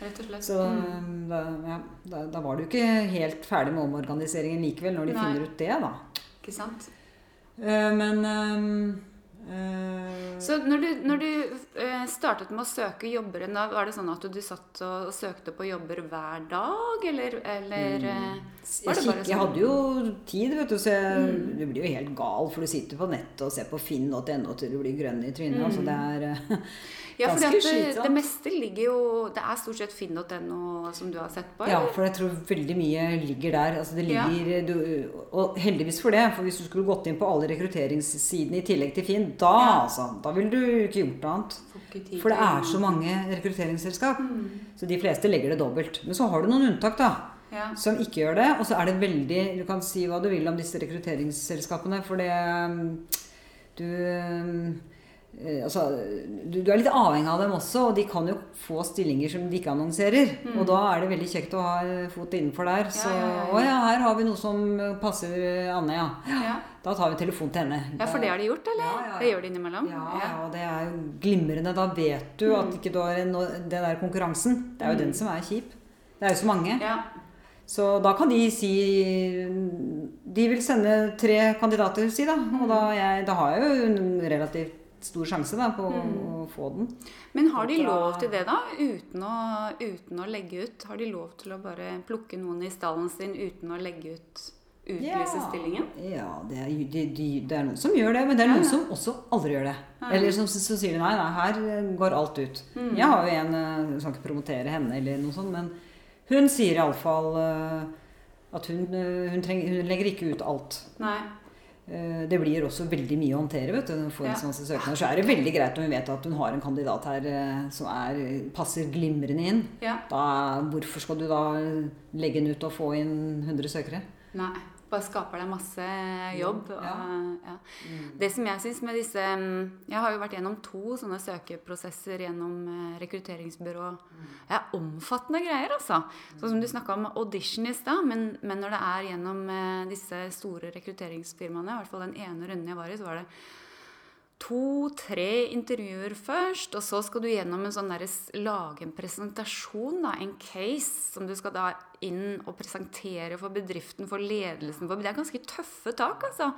Rett og slett. Så Mm. da, ja, da, da var du ikke helt ferdig med omorganiseringen likevel, når de Nei. finner ut det, da. Ikke sant? Uh, men ehm, uh, Så når du, når du eh, startet med å søke jobber, da var det sånn at du satt og søkte på jobber hver dag, eller, eller mm. var jeg, kikk, jeg sånn? hadde jo tid, vet du, så jeg, Mm. du blir jo helt gal, for du sitter på nettet og ser på finn.no til du blir grønn i trynet. Altså det er Ja, for det, det meste ligger jo Det er stort sett finn.no som du har sett på? Eller? Ja, for jeg tror veldig mye ligger der. Altså det Ja. ligger, du, og heldigvis for det, for hvis du skulle gått inn på alle rekrutteringssidene i tillegg til Finn, da, Ja. altså, da ville du ikke gjort noe annet. For det er så mange rekrutteringsselskap. Mm. Så de fleste legger det dobbelt. Men så har du noen unntak, da. Ja. Som ikke gjør det. Og så er det veldig Du kan si hva du vil om disse rekrutteringsselskapene, for det um, Du eh, Altså, du, du er litt avhengig av dem også, og de kan jo få stillinger som de ikke annonserer. Og da er det veldig kjekt å ha en fot innenfor der. Så Mm. ja, ja, ja. Å ja, her har vi noe som passer Anne, ja. Ja. Da tar vi telefon til henne. ja, for det har de gjort, eller? Det gjør de innimellom? Ja, ja, og det er jo glimrende. Da vet du at ikke du har en, den der konkurransen. Det er jo den som er kjip. Det er jo så mange. Ja. Så da kan de si De vil sende tre kandidater, si da. Og da, jeg, da har jeg jo en relativt stor sjanse da, på å få den. Men har de lov til det, da? Uten å, uten å legge ut? Har de lov til å bare plukke noen i stallen sin uten å legge ut Utlyse stillingen? Ja, det er, de, de, det er noen som gjør det, men det er noen ja. som også aldri gjør det. Eller som så, sier de nei, nei, her går alt ut. Mm. Jeg har jo en eh, Jeg skal ikke promotere henne eller noe sånt, men hun sier iallfall uh, at hun, eh, hun, trenger, hun legger ikke ut alt. Nei. Eh, Det blir også veldig mye å håndtere. vet du. Når hun får Ja. en så masse så er det veldig greit når hun vet at hun har en kandidat her eh, som er, passer glimrende inn. Ja. Da, hvorfor skal du da legge den ut og få inn 100 søkere? Nei. Bare skaper deg masse jobb. Ja. Og, ja. Det som jeg syns med disse mm, Jeg har jo vært gjennom to sånne søkeprosesser gjennom eh, rekrutteringsbyrå. Det er omfattende greier, altså. Sånn som du snakka om audition i stad. Men, men når det er gjennom eh, disse store rekrutteringsfirmaene, i hvert fall den ene runden jeg var i, så var det to-tre intervjuer først, og så skal du gjennom en sånn der, lage en presentasjon, da, en case, som du skal da inn og presentere for bedriften, for ledelsen. For, det er ganske tøffe tak, altså.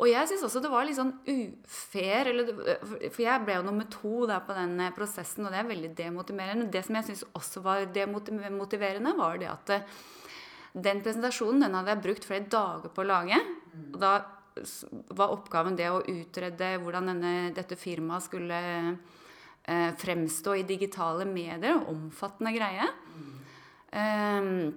Og jeg syns også det var litt sånn ufair, eller, for jeg ble jo nummer to der på den eh, prosessen, og det er veldig demotiverende. Det som jeg syns også var demotiverende, var det at eh, den presentasjonen den hadde jeg brukt flere dager på å lage. Og da var oppgaven det å utrede hvordan denne, dette firmaet skulle eh, fremstå i digitale medier. Omfattende greie. Ehm,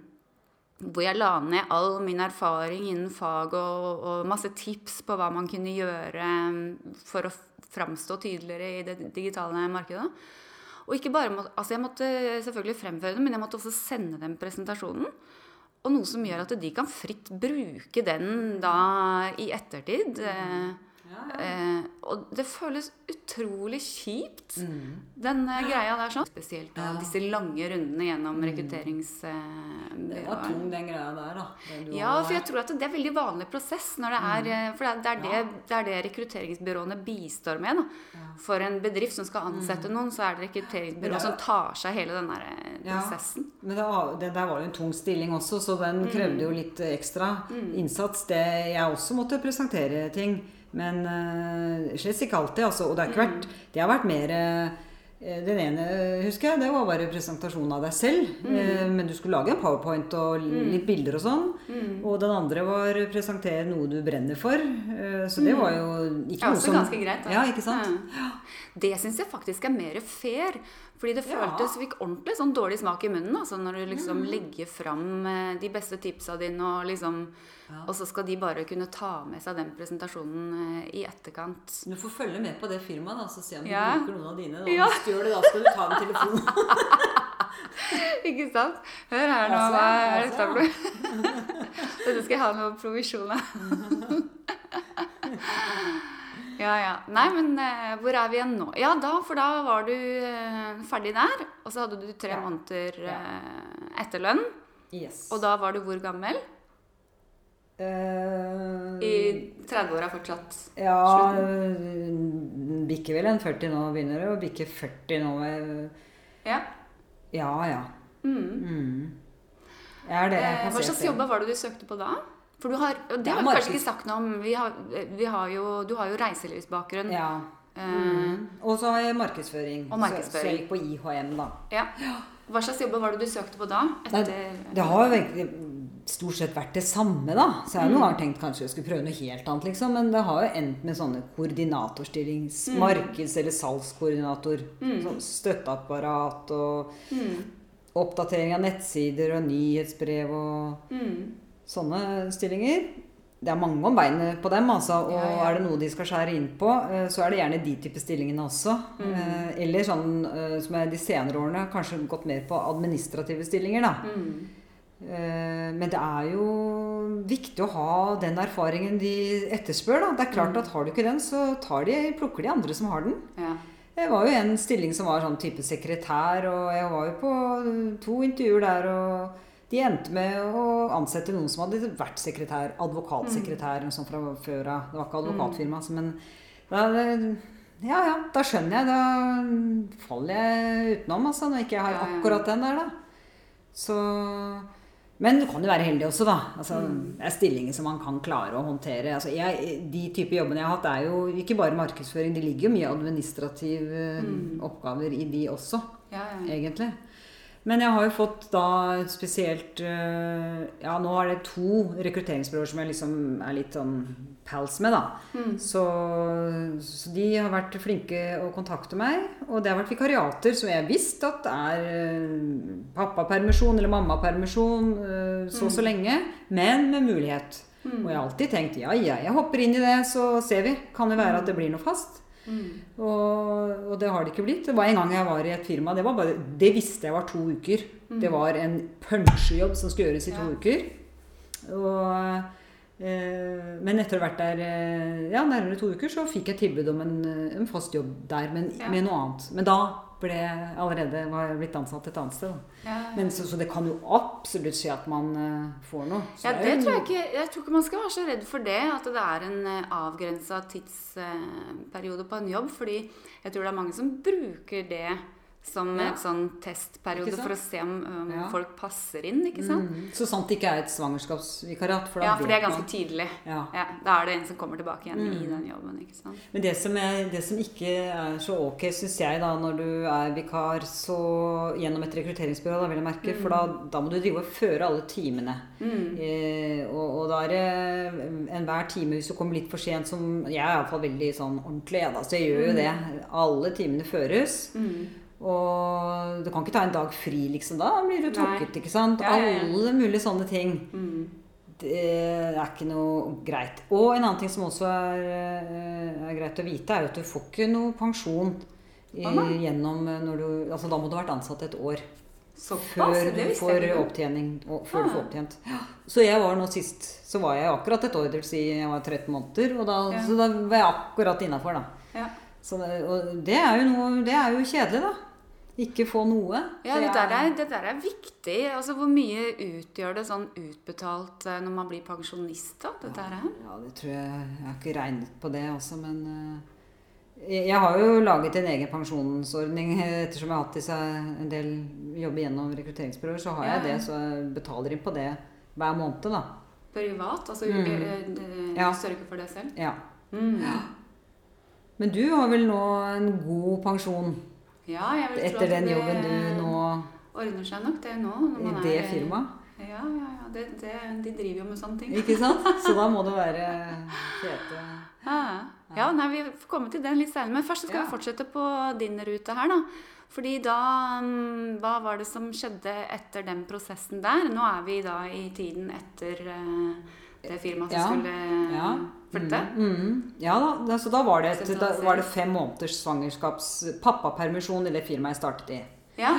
hvor jeg la ned all min erfaring innen fag og, og masse tips på hva man kunne gjøre mm, for å framstå tydeligere i det digitale markedet. Og ikke bare må, altså Jeg måtte selvfølgelig fremføre det, men jeg måtte også sende dem presentasjonen. Og noe som gjør at de kan fritt bruke den da i ettertid. Eh, eh, og det føles utrolig kjipt, den eh, greia der sånn. Spesielt da, Ja. disse lange rundene gjennom rekrutterings... Det Eh, var tung, den greia der, da. Ja, for jeg tror at det er veldig vanlig prosess. Når det er, mm. for det er, det, det, det er det rekrutteringsbyråene bistår med. Da. For en bedrift som skal ansette noen, så er det rekrutteringsbyrået som tar seg hele den der eh, prosessen. Men det, det der var jo en tung stilling også, så den Mm. krevde jo litt ekstra innsats. Det jeg også måtte presentere ting. Men uh, slett ikke alltid, altså. Og det har ikke vært Det har vært mer eh, den ene husker jeg, det var bare presentasjonen av deg selv. Mm. Eh, Men du skulle lage en powerpoint og litt bilder og sånn. Mm. Og den andre var presentere noe du brenner for. Så det var jo ikke noe også ganske greit. da. Ja, ikke sant? Ja. Det syns jeg faktisk er mer fair. Fordi det Ja. føltes fikk ordentlig sånn dårlig smak i munnen altså når du liksom legger fram eh, de beste tipsa dine, og liksom Og så skal de bare kunne ta med seg den presentasjonen eh, i etterkant. Du får følge med på det firmaet da, så se om Ja. bruker noen av dine. Og Ja. Hvis du gjør det, da skal du ta en telefon. Ikke sant? Hør her nå, Altså, hva er det? dette for noe? Dette skal jeg ha noe provisjon av. Ja, ja. Nei, men uh, hvor er vi igjen nå? Ja, da, for da var du uh, ferdig der. Og så hadde du tre Ja. måneder uh, etterlønn. Yes. Og da var du hvor gammel? I 30-åra fortsatt. Ja, øh, bikker vel en 40 nå, begynner det å bikke 40 nå. Ja. Ja, ja. Mm. Mm. Jeg er det. Jeg hva slags jobber var det du søkte på da? For du har, og det har vi kanskje ikke sagt noe om. Vi har, vi har jo, du har jo reiselivsbakgrunn. Ja. Eh, Mm. Og så har jeg markedsføring. Og Så, så markedsføring. jeg gikk på IHM, da. ja. Hva slags jobber var det du søkte på da? Nei, Det har egentlig stort sett vært det samme, da. Så jeg har Mm. noen ganger tenkt kanskje jeg skulle prøve noe helt annet, liksom. Men det har jo endt med sånne koordinatorstillingsmarkeds- Mm. Markeds- eller salgskoordinator. Sånn støtteapparat og mm. oppdatering av nettsider og nyhetsbrev og Mm. Sånne stillinger. Det er mange om beinet på dem, altså. Og Ja, ja. er det noe de skal skjære inn på, eh, så er det gjerne de type stillingene også. Mm. Eh, Eller sånn eh, som jeg de senere årene kanskje gått mer på administrative stillinger, da. Mm. Men det er jo viktig å ha den erfaringen de etterspør, da. Det er klart at har du ikke den, så tar de, plukker de andre som har den. Ja. Jeg var jo en stilling som var sånn type sekretær, og jeg var jo på to intervjuer der, og de endte med å ansette noen som hadde vært sekretær, advokatsekretær, mm. sånt fra før av. Det var ikke advokatfirma, altså, men da, ja, ja, da skjønner jeg. Da faller jeg utenom, altså, når ikke jeg har akkurat den der, da. Så men du kan jo være heldig også, da. Altså, Mm. Det er stillinger som man kan klare å håndtere. Altså, jeg, de type jobbene jeg har hatt, er jo ikke bare markedsføring. Det ligger jo mye administrative Mm. oppgaver i de også, Ja, ja. egentlig. Men jeg har jo fått da spesielt øh, Ja, nå er det to rekrutteringsbyråer som jeg liksom er litt sånn pals med, da. Mm. Så, så de har vært flinke å kontakte meg. Og det har vært vikariater som jeg visste visst at er øh, pappapermisjon eller mammapermisjon øh, så og så lenge, men med mulighet. Og jeg har alltid tenkt ja, ja, jeg hopper inn i det, så ser vi. Kan det være at det blir noe fast? Mm. Og, og det har det ikke blitt. Det var en gang jeg var i et firma. Det, var bare, det visste jeg var to uker. Det var en punsjejobb som skulle gjøres i to Ja. uker. Og, eh, men etter å ha vært der eh, ja, nærmere to uker, så fikk jeg tilbud om en, eh, en fast jobb der, men Ja. med noe annet. Men da ble allerede var blitt ansatt et annet sted. Ja, Men så, så det kan jo absolutt skje at man uh, får noe. Så Ja, det, det tror jeg ikke Jeg tror ikke man skal være så redd for det, at det er en uh, avgrensa tidsperiode på en jobb. Fordi jeg tror det er mange som bruker det som Ja. en sånn testperiode for å se om, um, Ja. folk passer inn, ikke sant? Mm. Så sant det ikke er et svangerskapsvikariat. For Ja, for det er ganske man- tidlig. Ja. Ja, da er det en som kommer tilbake igjen Mm. i den jobben, ikke sant. Men det som, er, det som ikke er så ok, syns jeg, da, når du er vikar så gjennom et rekrutteringsbyrå, da vil jeg merke, for da, da må du drive og føre alle timene. Mm. Eh, og, og da er det enhver time hvis du kommer litt for sent som Jeg er iallfall veldig sånn ordentlig, ja, da, så jeg gjør jo det. Alle timene føres. Mm. Og du kan ikke ta en dag fri, liksom. Da blir du trukket, ikke sant. Ja, ja, ja. Alle mulige sånne ting. Mm. Det er ikke noe greit. Og en annen ting som også er, eh, er greit å vite, er at du får ikke noe pensjon i, gjennom eh, når du Altså da må du ha vært ansatt et år Såpass? før du får opptjening. Og, før du Ah. får opptjent. Så jeg var nå sist Så var jeg akkurat et år, dvs. Si jeg var 13 måneder. Og da. Så da var jeg akkurat innafor, da. Ja. Så det, og det er jo noe Det er jo kjedelig, da. Ikke få noe. Ja, det der, er, det der er viktig. Altså, Hvor mye utgjør det sånn utbetalt eh, når man blir pensjonist? da, dette her? Ja, det tror jeg Jeg har ikke regnet på det også, men eh, jeg, har jo laget en egen pensjonsordning ettersom jeg har hatt disse en del jobber gjennom rekrutteringsbyråer. Så har jeg Ja, ja. det, så jeg betaler inn på det hver måned, da. Privat? Altså Mm. eh, du Ja. sørger for det selv? Ja. Mm. Men du har vel nå en god pensjon Ja, jeg vil tro at den det jobben du nå ordner seg nok det nå. i det firmaet? Ja, ja, ja. Det, det, de driver jo med sånne ting. Ikke sant? Så da må det være fete Ja, ja nei, vi får komme til den litt senere. Men først skal Ja. vi fortsette på din rute her, da. Fordi da mm, Hva var det som skjedde etter den prosessen der? Nå er vi da i tiden etter eh, det firmaet som Ja, skulle flytte. Mm, mm. Ja da, så da var, det et, da var det fem måneders svangerskaps pappapermisjon i det firmaet jeg startet i. Ja.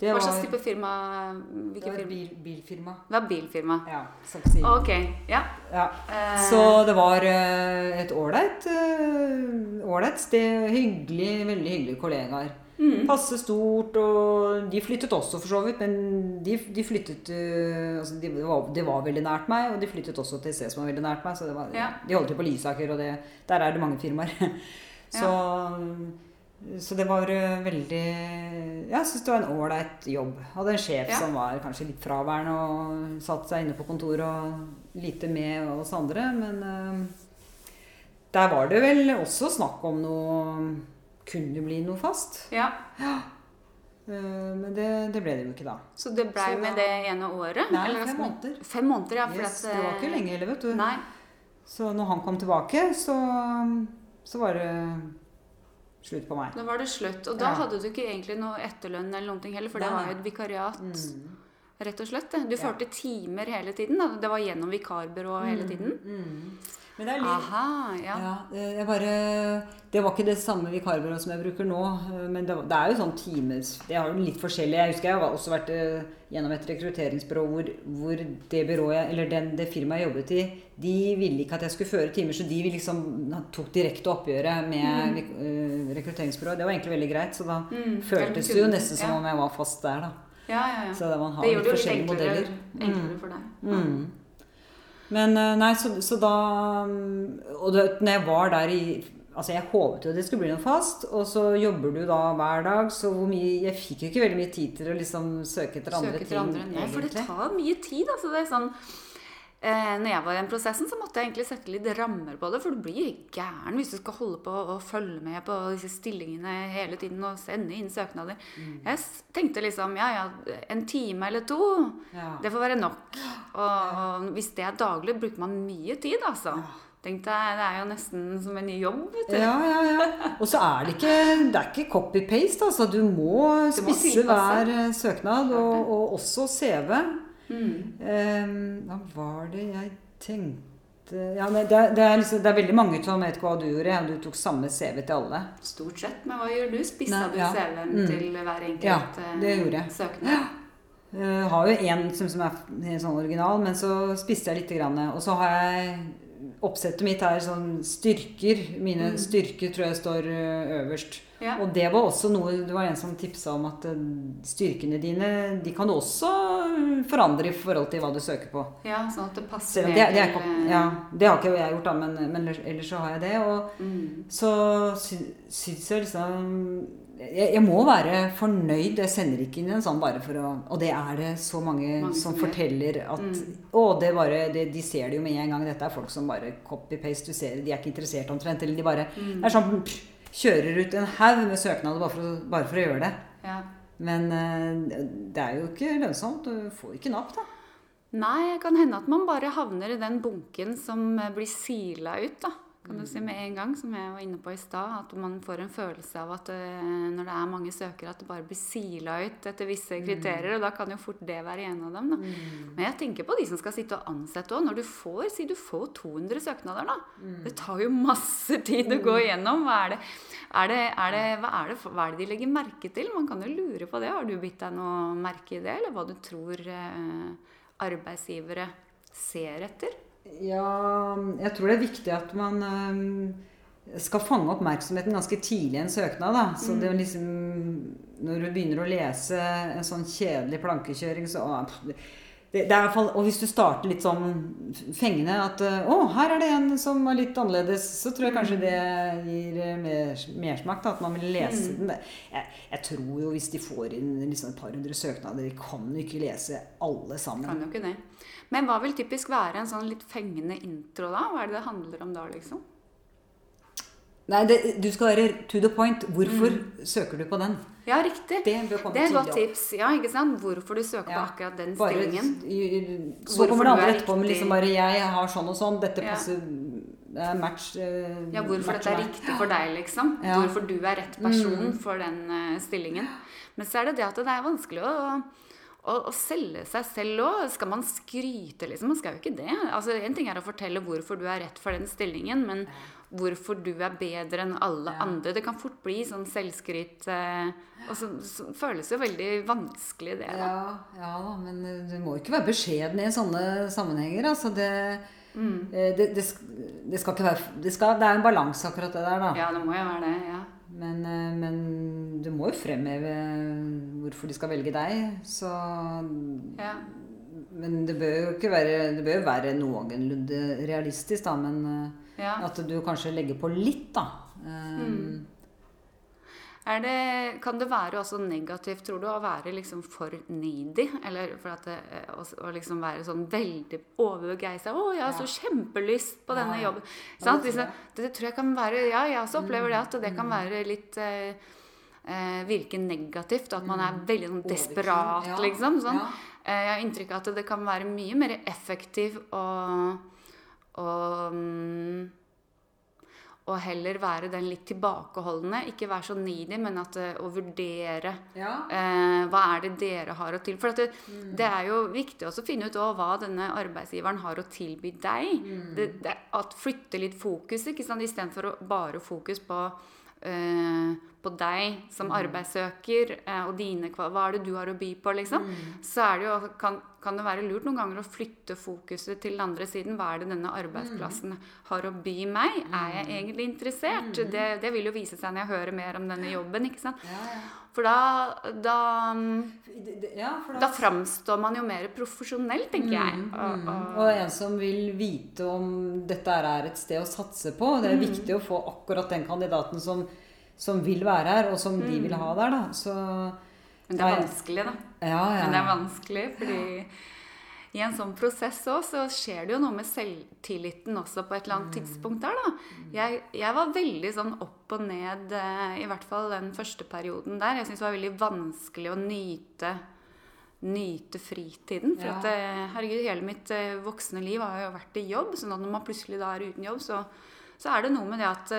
Det Hva slags type firma? Hvilket var firma? bil, bilfirma. Det var bilfirma. Ja. Ok, ja. Ja. Eh, Så det var eh, et eh, ålreit sted. Hyggelig, veldig hyggelige kollegaer. Mm. Passe stort, og de flyttet også for så vidt, men de, de flyttet eh, altså de, var, de var veldig nært meg, og de flyttet også til C, som var veldig nært meg. Så det var, Ja. De holdt til på Lysaker, og det, der er det mange firmaer. Så, så det var eh, veldig Jeg syns det var en ålreit jobb. Hadde en sjef Ja. som var kanskje litt fraværende og satt seg inne på kontoret og lite med oss andre, men eh, der var det vel også snakk om noe Kunne bli noe fast? ja. ja. Men det, det ble det jo ikke da. Så det blei med det ene året? Nei, eller fem måneder. Fem måneder, ja. Yes, det var ikke eh, lenge heller, vet du. Nei. Så når han kom tilbake, så, så var det slutt på meg. Da var det slutt. Og da Ja. hadde du ikke egentlig noe etterlønn eller noen ting heller, for det var jo et vikariat. Mm. Rett og slett. Du Ja. førte timer hele tiden. Da. Det var gjennom vikarbyrå hele tiden. Mm. Men det er litt Aha, ja. Ja, jeg bare, det var ikke det samme vikarbyrået som jeg bruker nå. Men det, det er jo sånn times Det er jo litt forskjellig. Jeg husker jeg har også vært eh, gjennom et rekrutteringsbyrå hvor, hvor det byrået, eller den, det firmaet jeg jobbet i, de ville ikke at jeg skulle føre timer, så de liksom tok direkte oppgjøret med eh, rekrutteringsbyrået. Det var egentlig veldig greit, så da Mm, føltes det jo nesten som ja. om jeg var fast der, da. Ja, ja, ja. Så man har det litt jo litt enklere, modeller. enklere for deg. Mm. Men eh, nei, så, så da mm, Og når jeg var der i Altså, jeg håpet jo det skulle bli noe fast, og så jobber du da hver dag, så hvor mye Jeg fikk jo ikke veldig mye tid til å liksom søke etter andre Søke etter ting, andre. Nei, for det tar mye tid. Altså, det er sånn Eh, når jeg var i den prosessen, så måtte jeg egentlig sette litt rammer på det. For du blir gæren hvis du skal holde på og følge med på disse stillingene hele tiden og sende inn søknader. Mm. Jeg tenkte liksom ja, ja, en time eller to, Ja. det får være nok. Og, og hvis det er daglig, bruker man mye tid, altså. Tenkte jeg, Det er jo nesten som en ny jobb. vet du. Ja, ja, ja. Og så er det ikke, det er ikke copy-paste. Altså, du må Du må spisse hver eh, søknad, og, og også CV. Mm. Eh, hva var det jeg tenkte ja, det, det, er liksom, det er veldig mange som vet hva du gjorde. Du tok samme CV til alle. Stort sett. Men hva gjør du? Spissa du ja. CV-en Mm. til hver enkelt Ja, eh, det gjorde jeg. søknad? Jeg har jo én som, som er sånn original, men så spisser jeg lite grann. Og så har jeg Oppsettet mitt er sånn styrker. Mine Mm. styrker tror jeg står øverst. Ja. Og det var også noe Det var en som tipsa om at styrkene dine De kan også forandre i forhold til hva du søker på. ja, sånn at det passer det, det, er, ikke- eh, ja, det har ikke jeg gjort, da, men, men ellers så har jeg det. Og mm. så sy- syns jeg liksom jeg, jeg må være fornøyd. Jeg sender ikke inn en sånn bare for å Og det er det så mange, Mange som som forteller at Mm. Å, det bare det, De ser det jo med en gang. Dette er folk som bare copy-paste. Du ser De er ikke interessert omtrent. Eller de bare Mm. Det er sånn pff, Kjører ut en haug med søknader bare for, å, bare for å gjøre det. ja. Men eh, det er jo ikke lønnsomt. Du får ikke napp, da. Nei, det kan hende at man bare havner i den bunken som eh, blir sila ut, da. Kan du Mm. si med en gang, som jeg var inne på i stad. At man får en følelse av at eh, når det er mange søkere, at det bare blir sila ut etter visse Mm. kriterier. Og da kan jo fort det være en av dem, da. Men jeg tenker på de som skal sitte og ansette òg. Når du får, si du får 200 søknader, da. Mm. Det tar jo masse tid å gå igjennom. Hva er det, er det, er det, hva, er det, hva er det de legger merke til? Man kan jo lure på det. Har du bitt deg noe merke i det, eller hva du tror eh, arbeidsgivere ser etter? Ja, jeg tror det er viktig at man skal fange oppmerksomheten ganske tidlig i en søknad. Da. Så det er liksom Når du begynner å lese en sånn kjedelig plankekjøring, så å, det, det fall, Og hvis du starter litt sånn fengende at Å, her er det en som er litt annerledes, så tror jeg kanskje det gir mersmak. mer, mersmak. At man vil lese den. Jeg, jeg tror jo hvis de får inn liksom et par hundre søknader, de kan jo ikke lese alle sammen. Kan jo ikke det. Men hva vil typisk være en sånn litt fengende intro, da? Hva er det det handler om da, liksom? Nei, det, du skal være to the point. Hvorfor søker du på den? Ja, riktig. Det Det er et godt tips. Ja, ikke sant? Hvorfor du søker på akkurat den Bare, stillingen. i- så kommer det andre er etterpå, men liksom bare 'Jeg har sånn og sånn. Dette Ja. passer er match Uh, Ja, hvorfor dette er riktig for deg, liksom. Ja. Mm. Hvorfor du er rett person for den uh, stillingen. Men så er det det at det er vanskelig å, å selge seg selv òg. Skal man skryte, liksom? Man skal jo ikke det. Altså, En ting er å fortelle hvorfor du er rett for den stillingen, men hvorfor du er bedre enn alle Ja. andre. Det kan fort bli sånn selvskryt. Eh, og så, så føles det jo veldig vanskelig, det. da. Ja, ja da, men eh, du må ikke være beskjeden i sånne sammenhenger. Altså det, Mm. eh, det, det, det skal ikke være det, skal, det er en balanse, akkurat det der, da. Ja, det må jo være det. ja. Men, men du må jo fremheve hvorfor de skal velge deg. Så ja. Men det bør jo ikke være Det bør jo være noenlunde realistisk, da. Men ja. at du kanskje legger på litt, da. Um, Mm. Det, kan det være også negativt, tror du, å være liksom for needy? Eller for at det, eh, å, å liksom være sånn veldig overbegeistra 'Å, jeg har så kjempelyst på denne jobben'. Ja, Sant? det tror det, det tror jeg kan være Ja, jeg også opplever det at det Mm. kan være litt eh, eh, Virke negativt. At man er veldig sånn desperat, ja, liksom. Sånn. ja. Eh, Jeg har inntrykk av at det kan være mye mer effektiv å å, og heller være den litt tilbakeholdne. Ikke være så needy, men at, eh, å vurdere Ja. eh, hva er det dere har å tilby. For det, det er jo viktig også å finne ut også hva denne arbeidsgiveren har å tilby deg. Det, det, at flytte litt fokus, ikke sant? istedenfor bare fokus på eh, på deg som arbeidssøker eh, og dine Hva er det du har å by på, liksom? Så er det jo, kan, kan det være lurt noen ganger å flytte fokuset til den andre siden. Hva er det denne arbeidsplassen har å by meg? Er jeg egentlig interessert? Det, det vil jo vise seg når jeg hører mer om denne jobben, ikke sant? Ja, ja. For da, da, ja, for da framstår man jo mer profesjonell, tenker jeg. Og, og, Og en som vil vite om dette er et sted å satse på. Det er Mm. viktig å få akkurat den kandidaten som, som vil være her, og som de vil ha der. Da. Så, Mm. men det er vanskelig, da. ja, ja. Men det er vanskelig, fordi i en sånn prosess òg, så skjer det jo noe med selvtilliten også på et eller annet tidspunkt der, da. Jeg, jeg var veldig sånn opp og ned, eh, i hvert fall den første perioden der. Jeg syns det var veldig vanskelig å nyte Nyte fritiden. For Ja. at eh, herregud, hele mitt eh, voksne liv har jo vært i jobb. sånn at når man plutselig da er uten jobb, så, så er det noe med det at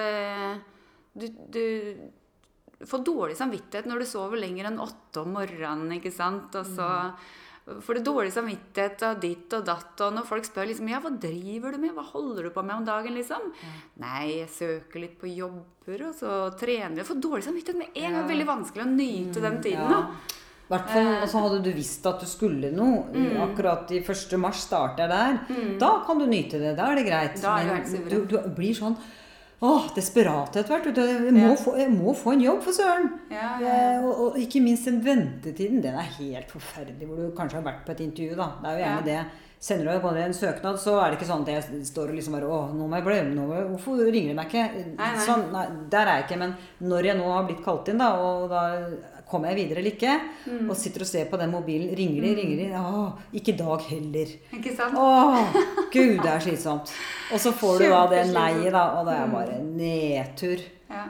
du, du får dårlig samvittighet når du sover lenger enn åtte om morgenen. ikke sant? Og så får du dårlig samvittighet av ditt og datt. Og når folk spør liksom, ja, hva driver du med, hva holder du på med om dagen, liksom? Nei, jeg søker litt på jobber, og så trener jeg. Får dårlig samvittighet med en gang. Ja. Veldig vanskelig å nyte den tiden. Ja. da. Hvertfall, Og så hadde du visst at du skulle noe. Mm. Akkurat i 1. mars starter jeg der. Da kan du nyte det. Da er det greit. Da er du Men du, du blir sånn åh, desperat etter hvert. vet du. Jeg må, Ja. få, jeg må få en jobb, for søren! Ja, ja. Eh, Og, og ikke minst den ventetiden. Den er helt forferdelig. Hvor du kanskje har vært på et intervju. da. Det er jo gjerne det. Sender du en søknad, så er det ikke sånn at jeg står og liksom bare Å, nå må jeg bli nå må jeg, Hvorfor ringer de meg ikke? Nei, nei. Sånn, nei, der er jeg ikke. Men når jeg nå har blitt kalt inn, da, og da kommer jeg videre eller ikke, Mm. og sitter og ser på den mobilen Ringer de, ringer de? Å, ikke i dag heller. Ikke sant? Å, gud, det er slitsomt. Og så får du da det nei-et, da, og det er bare nedtur. Ja.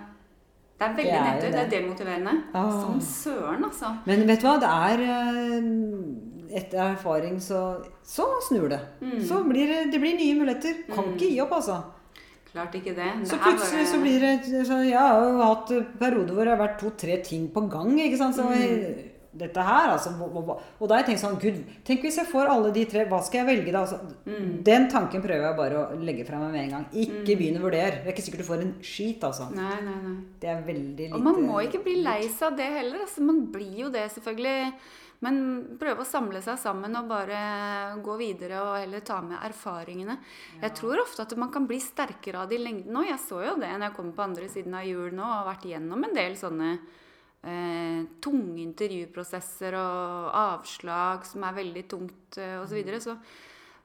Det er veldig er nedtur. Det er det. demotiverende. Ah. Som søren, altså. Men vet du hva, det er eh, Etter erfaring så, så snur det. Mm. Så blir det, det blir nye muligheter. Kan ikke gi opp, altså. Klart ikke det. Så Det så plutselig så blir det så Jeg har jo hatt perioder hvor det har vært to-tre ting på gang. ikke sant? Så Mm. dette her, altså Og da har jeg tenkt sånn Gud, tenk hvis jeg får alle de tre, hva skal jeg velge da? Altså, Mm. Den tanken prøver jeg bare å legge fra meg med en gang. Ikke begynn å vurdere. Det er ikke sikkert du får en skit, altså. Nei, nei, nei. Det er veldig lite Og man må ikke bli lei seg av det heller. Altså, man blir jo det, selvfølgelig. Men prøve å samle seg sammen og bare gå videre og heller ta med erfaringene. Jeg tror ofte at man kan bli sterkere av det i lengden òg. Jeg så jo det når jeg kom på andre siden av jul nå og har vært gjennom en del sånne eh, tunge intervjuprosesser og avslag som er veldig tungt eh, osv. Så, videre. så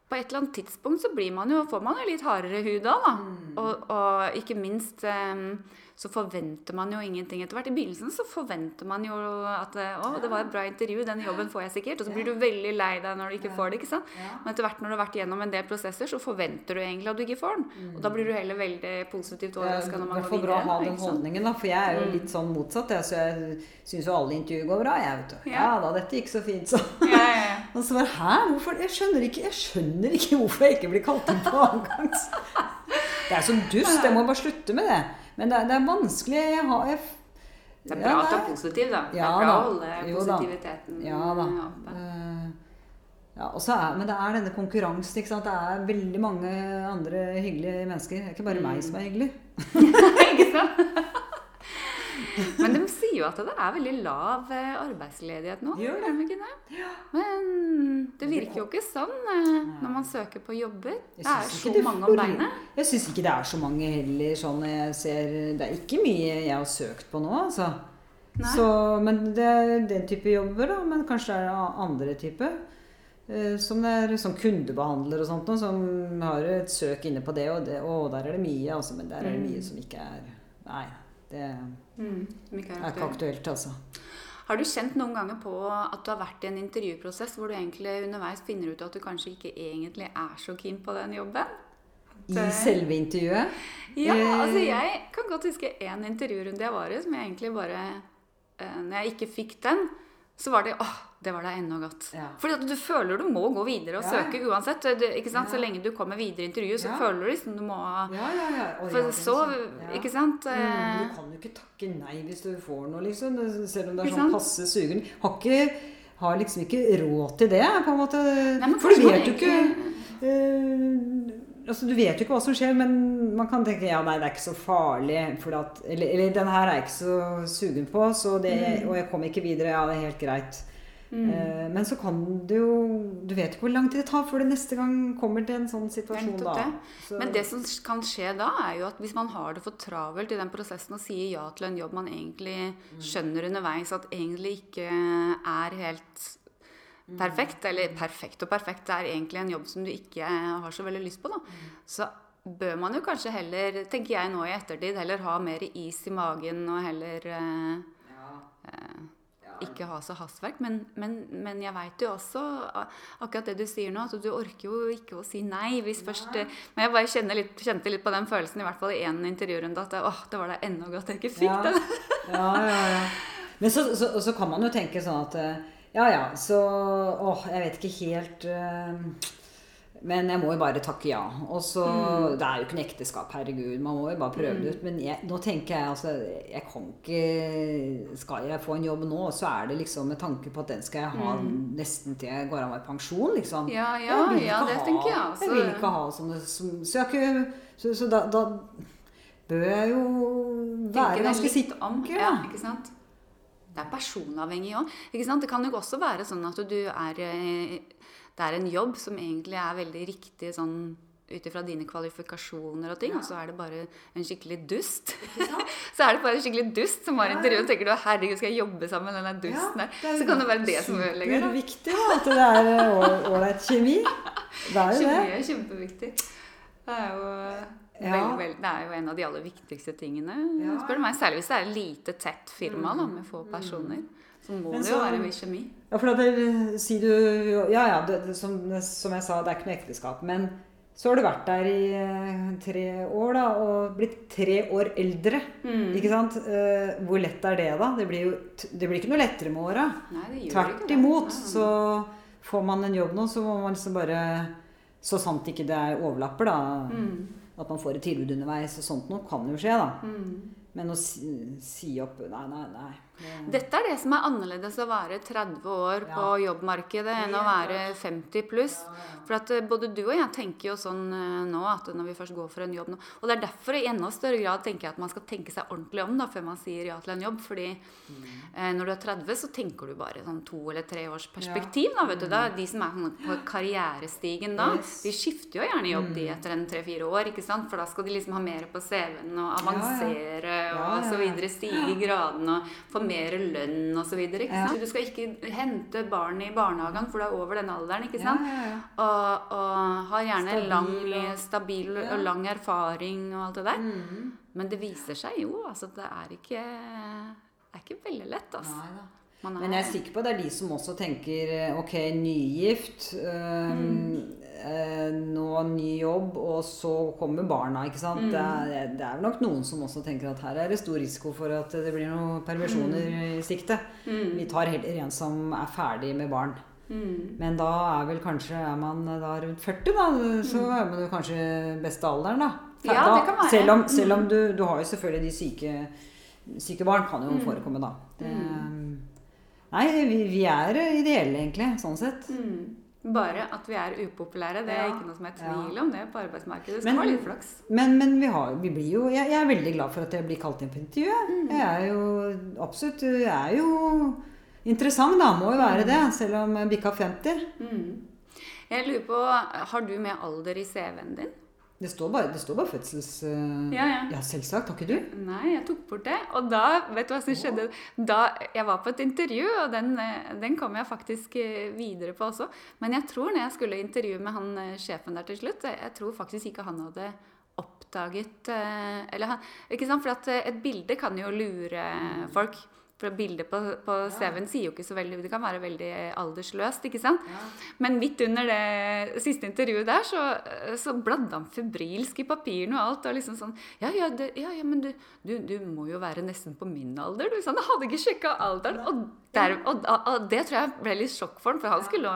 på et eller annet tidspunkt så blir man jo, får man jo litt hardere hud da. da. Og, og ikke minst eh, så forventer man jo ingenting etter hvert. I begynnelsen så forventer man jo at eh, å, det var et bra intervju, den jobben får jeg sikkert. Og så blir du veldig lei deg når du ikke får det. ikke sant? Men etter hvert når du har vært gjennom en del prosesser, så forventer du egentlig at du ikke får den. Og da blir du heller veldig positivt Det er overraska når man går fall bra å ha den holdningen, da. For jeg er jo litt sånn motsatt. Så jeg syns jo alle intervjuer går bra, jeg, vet du. Ja. Ja da, dette gikk så fint, så. Ja, ja, ja. Og så bare Hæ? Hvorfor? Jeg skjønner ikke, jeg skjønner ikke hvorfor jeg ikke blir kalt inn på avgangs. Det er så dust. Jeg må bare slutte med det. Men det det er vanskelig. Jeg har jeg, Det er Ja, bra at du er positiv, da. Det Ja er bra å holde positiviteten da. Ja da. oppe. Eh, Ja, er, men det er denne konkurransen. ikke sant? Det er veldig mange andre hyggelige mennesker. Det er ikke bare meg som er hyggelig. ikke sant? Men de sier jo at det er veldig lav eh, arbeidsledighet nå. Gjør det. ikke det? Men det virker jo ikke sånn eh, når man søker på jobber. Det er så mange om beinet. Jeg syns ikke det er så mange heller. sånn jeg ser, Det er ikke mye jeg har søkt på nå, altså. Så, men det er den type jobber, da. Men kanskje det er andre type. Eh, Som det er som kundebehandler og sånt, som har et søk inne på det, og, det, og der er det mye, altså. Men der er det mye Mm. som ikke er Nei, det Mm, er ikke aktuelt. aktuelt, altså. Har du kjent noen ganger på at du har vært i en intervjuprosess hvor du egentlig underveis finner ut at du kanskje ikke egentlig er så keen på den jobben? I selve intervjuet. Ja, Eh. altså jeg kan godt huske en intervjurunde jeg var i, som jeg egentlig bare eh, Når jeg ikke fikk den, så var det åh, det var da ennå godt. Ja. Fordi du føler du må gå videre og Ja. søke uansett. Du, sant? Så lenge du kommer videre i intervjuet, så Ja. føler du liksom du må Ja, ja, ja. For ja, så sånn. Ja. Ikke sant? Mm, Eh, du kan jo ikke takke nei hvis du får noe, liksom. Selv om det er Ikke sånn sant? passe sugen. Har, ikke, har liksom ikke råd til det, på en måte. Nei, For du vet jo ikke eh, altså, Du vet jo ikke hva som skjer, men man kan tenke ja, nei, det er ikke så farlig. At, eller, eller den her er jeg ikke så sugen på, så det, Mm. og jeg kommer ikke videre. Ja, det er helt greit. Eh, men så kan du jo Du vet ikke hvor lang tid det tar før du neste gang kommer til en sånn situasjon, da. Så- Men det som kan skje da, er jo at hvis man har det for travelt i den prosessen og sier ja til en jobb man egentlig skjønner underveis at egentlig ikke er helt perfekt, eller perfekt og perfekt, det er egentlig en jobb som du ikke har så veldig lyst på, da, så bør man jo kanskje heller, tenker jeg nå i ettertid, heller ha mer is i magen og heller eh, ikke ha så hastverk. Men, men, men jeg veit jo også akkurat det du sier nå, at du orker jo ikke å si nei hvis først eh, Men jeg bare litt, kjente litt på den følelsen, i hvert fall i én intervjurunde, at det, åh, det var da ennå godt jeg ikke fikk den. Ja, ja, ja. Men så, så, så kan man jo tenke sånn at eh, Ja, ja, så Åh, jeg vet ikke helt eh, Men jeg må jo bare takke ja. Og så Det er jo ikke noe ekteskap, herregud. Man må jo bare prøve det ut. Men jeg, nå tenker jeg altså Jeg kan ikke Skal jeg få en jobb nå, så er det liksom med tanke på at den skal jeg ha nesten til jeg går av med pensjon, liksom. Ja, ja, ja, det ha- tenker jeg også. Jeg vil ikke ha sånne som, Så Så, så da, da bør jeg jo være ganske sikker. Ja, ikke sant? Det er personavhengig òg. Det kan jo også være sånn at du er eh, Det er en jobb som egentlig er veldig riktig sånn ut ifra dine kvalifikasjoner og ting, og så er det bare en skikkelig dust. så er det bare en skikkelig dust som har intervju, og tenker du herregud, skal jeg jobbe sammen med den dusten her? er så kan det være det som ødelegger. Det er viktig at det er eh, ålreit kjemi. Det er jo Kjemi det. er kjempeviktig. Det er jo Ja. Vel, vel, det er jo en av de aller viktigste tingene. Ja. spør du meg. Særlig hvis det er et lite, tett firma da, med få personer. Så må Men det jo så- være mye kjemi. Ja, for da sier si du Ja, ja, det, som, som jeg sa, det er ikke noe ekteskap. Men så har du vært der i eh, tre år, da, og blitt tre år eldre. Mm. Ikke sant? Eh, hvor lett er det, da? Det blir jo det blir ikke noe lettere med åra. Tvert imot. Nei, nei. Så får man en jobb nå, så må man liksom bare Så sant ikke det er overlapper, da. Mm. At man får et tilbud underveis og sånt noe kan jo skje, da. Mm. Men å si, si opp Nei, nei, nei. Det- Dette er det som er annerledes å være 30 år på jobbmarkedet enn å være 50 pluss. For at eh, både du og jeg tenker jo sånn eh, nå at når vi først går for en jobb nå Og det er derfor i enda større grad tenker jeg at man skal tenke seg ordentlig om da før man sier ja til en jobb. Fordi eh, når du er 30, så tenker du bare sånn to eller tre års perspektiv. da, vet du. Da, de som er på karrierestigen da, Yes. de skifter jo gjerne jobb de etter en tre-fire år. ikke sant? For da skal de liksom ha mer på CV-en og avansere Ja, og ja, så videre. Stige i gradene og få mer lønn. Ikke Ja. Du skal ikke hente barn i barnehagen, for du er over den alderen. ikke sant? Ja, ja, ja. Og, og har gjerne Stabil lang, stabil og lang erfaring og alt det der. Mm. Men det viser seg jo altså det er ikke det er ikke veldig lett, altså. Nei da. Man Men jeg er sikker på at det er de som også tenker eh, ok, nygift, øhm, eh, nå ny jobb, og så kommer barna, ikke sant. Det, er, det er nok noen som også tenker at her er det stor risiko for at det blir noen permisjoner i sikte. Vi tar heller en som er ferdig med barn. Mm. Men da er vel kanskje er man da rundt 40, da. Så er man jo kanskje beste alderen, da. Ja, da det kan være. Selv om, selv om du, du har jo selvfølgelig de syke, syke barn, kan jo Mm. forekomme da. Det, Nei, vi, vi er ideelle egentlig, sånn sett. Mm. Bare at vi er upopulære, det er Ja. ikke noe som er tvil om det på arbeidsmarkedet. Det Men- være litt flaks. Men, men vi, har, vi blir jo jeg, jeg er veldig glad for at jeg blir kalt inn på intervju. Mm. Jeg er jo absolutt Jeg er jo interessant, da. Må jo være Mm. det. Selv om jeg bikka 50. Jeg lurer på, Har du med alder i CV-en din? Det står bare, det står bare fødsels... Uh, Ja, ja. ja, selvsagt. Har ikke du? Nei, jeg tok bort det. Og da, vet du hva som skjedde? Da jeg var på et intervju, og den, eh, den kom jeg faktisk eh, videre på også. Men jeg tror når jeg skulle intervjue med han sjefen der til slutt, jeg tror faktisk ikke han hadde oppdaget Eller han Ikke sant? For et bilde kan jo lure folk. For bildet på, på CV-en sier jo ikke så veldig Det kan være veldig aldersløst, ikke sant? Men midt under det siste intervjuet der, så, så bladde han febrilsk i papirene og alt. Og liksom sånn Ja, ja, det, ja, ja men du, du, du må jo være nesten på min alder. Du, sånn, han hadde ikke sjekka alderen. Og, der, og, og det tror jeg ble litt sjokk for han, for han skulle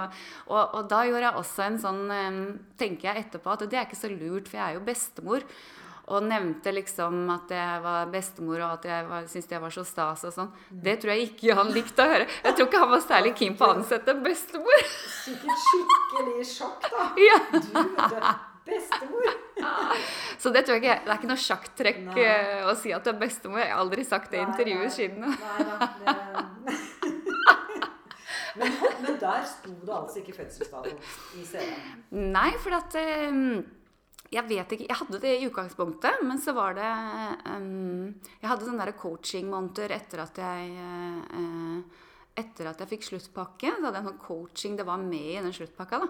Og, og da gjorde jeg også en sånn eh, Tenker jeg etterpå at det er ikke så lurt, for jeg er jo bestemor. Og nevnte liksom at jeg var bestemor, og at jeg var- syntes jeg var så stas og sånn. Det tror jeg ikke han likte å høre. Jeg tror ikke han var særlig keen på å ansette bestemor. Sikkert skikkelig sjokk, da. Ja. Du, bestemor. Så det tror jeg ikke Det er ikke noe sjakktrekk Nei. eh, å si at du er bestemor. Jeg har aldri sagt det i intervjuet siden. Nei nei, nei. men, men der sto det altså ikke fødselsdato i CV-en. Nei, for at eh, Jeg vet ikke Jeg hadde det i utgangspunktet, men så var det um, Jeg hadde sånne der coaching-måneder etter at jeg uh, etter at jeg fikk sluttpakke, så hadde jeg en sånn coaching det var med i den sluttpakka. da.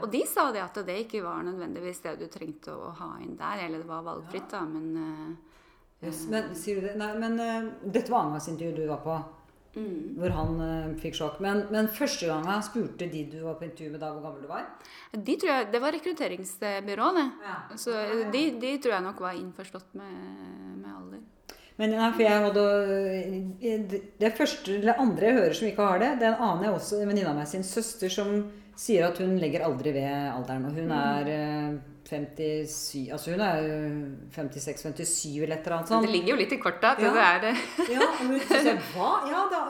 Og de sa det at det ikke var nødvendigvis det du trengte å ha inn der, eller det var valgfritt, da, men uh, Yes, men det? Nei, men uh, dette var annengangsintervjuet du var på. Mm. Hvor han uh, fikk sjokk. Men, men første gang han spurte de du var på intervju med da, hvor gammel du var? De tror jeg, Det var rekrutteringsbyråene det. Ja. Så de, de tror jeg nok var innforstått med. Men nei, for jeg hadde eh, Det første eller andre jeg hører som ikke har det, den aner jeg også en venninne av meg sin søster som sier at hun legger aldri ved alderen. Og hun er eh, 57 Altså hun er 56-57 eller et eller annet sånt. Det ligger jo litt i kortet at Ja. det er det. Ja, og hun sier hva? Ja, da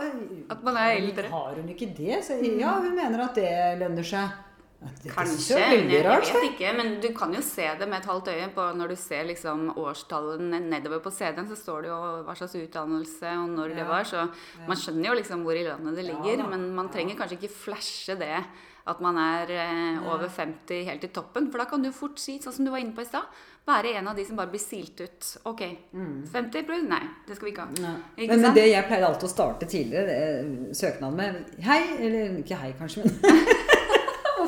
At man er eldre. Har hun ikke det? Så, ja, hun mener at det lønner seg. Ja, det- Kanskje. veldig Jeg, vet ikke, men du kan jo se det med et halvt øye på når du ser liksom årstallene nedover på CD-en, så står det jo hva slags utdannelse og når det var. Så man skjønner jo liksom hvor i landet det ligger. Ja, men man trenger kanskje ikke flashe det at man er eh, over 50 helt i toppen. For da kan du fort si, sånn som du var inne på i stad, være en av de som bare blir silt ut. Ok, 50 pluss? Nei, det skal vi ikke ha. Mm. Ja. Ikke Men, men det jeg pleide alltid å starte tidligere, det, søknaden med Hei, eller ikke hei, kanskje, men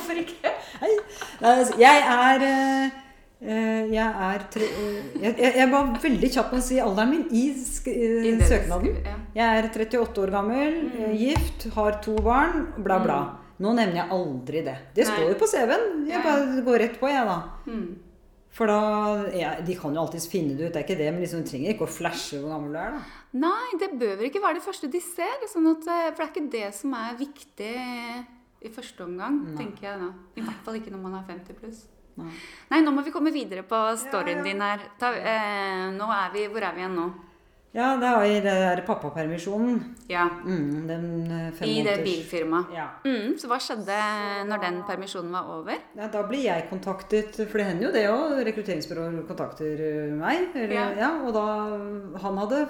Hvorfor ikke? Nei, altså, Jeg er eh, eh, jeg er eh, jeg, var veldig kjapp med å si alderen min i I søknaden. Jeg er 38 år gammel, eh, gift, har to barn, bla, bla. Nå nevner jeg aldri det. Det står jo på CV-en. Jeg bare går rett på, jeg, da. Mm. For da ja, De kan jo alltids finne det ut, det er ikke det, men liksom, du trenger ikke å flashe hvor gammel du er, da. Nei, det bør vel ikke være det første de ser. Sånn at, for det er ikke det som er viktig i første omgang, tenker jeg da. I hvert fall ikke når man er 50 pluss. Nei. Nei, nå må vi komme videre på storyen Ja, ja. din her. Ta, eh, nå er vi, hvor er vi igjen nå? Ja, det var i det der pappapermisjonen. Ja, Mm, den eh, fem i det bilfirmaet. Ja. Mm, så hva skjedde når den permisjonen var over? Ja, da blir jeg kontaktet, for det hender jo det òg. Rekrutteringsbyråer kontakter eh, meg. Eller, Ja. ja. og da Han hadde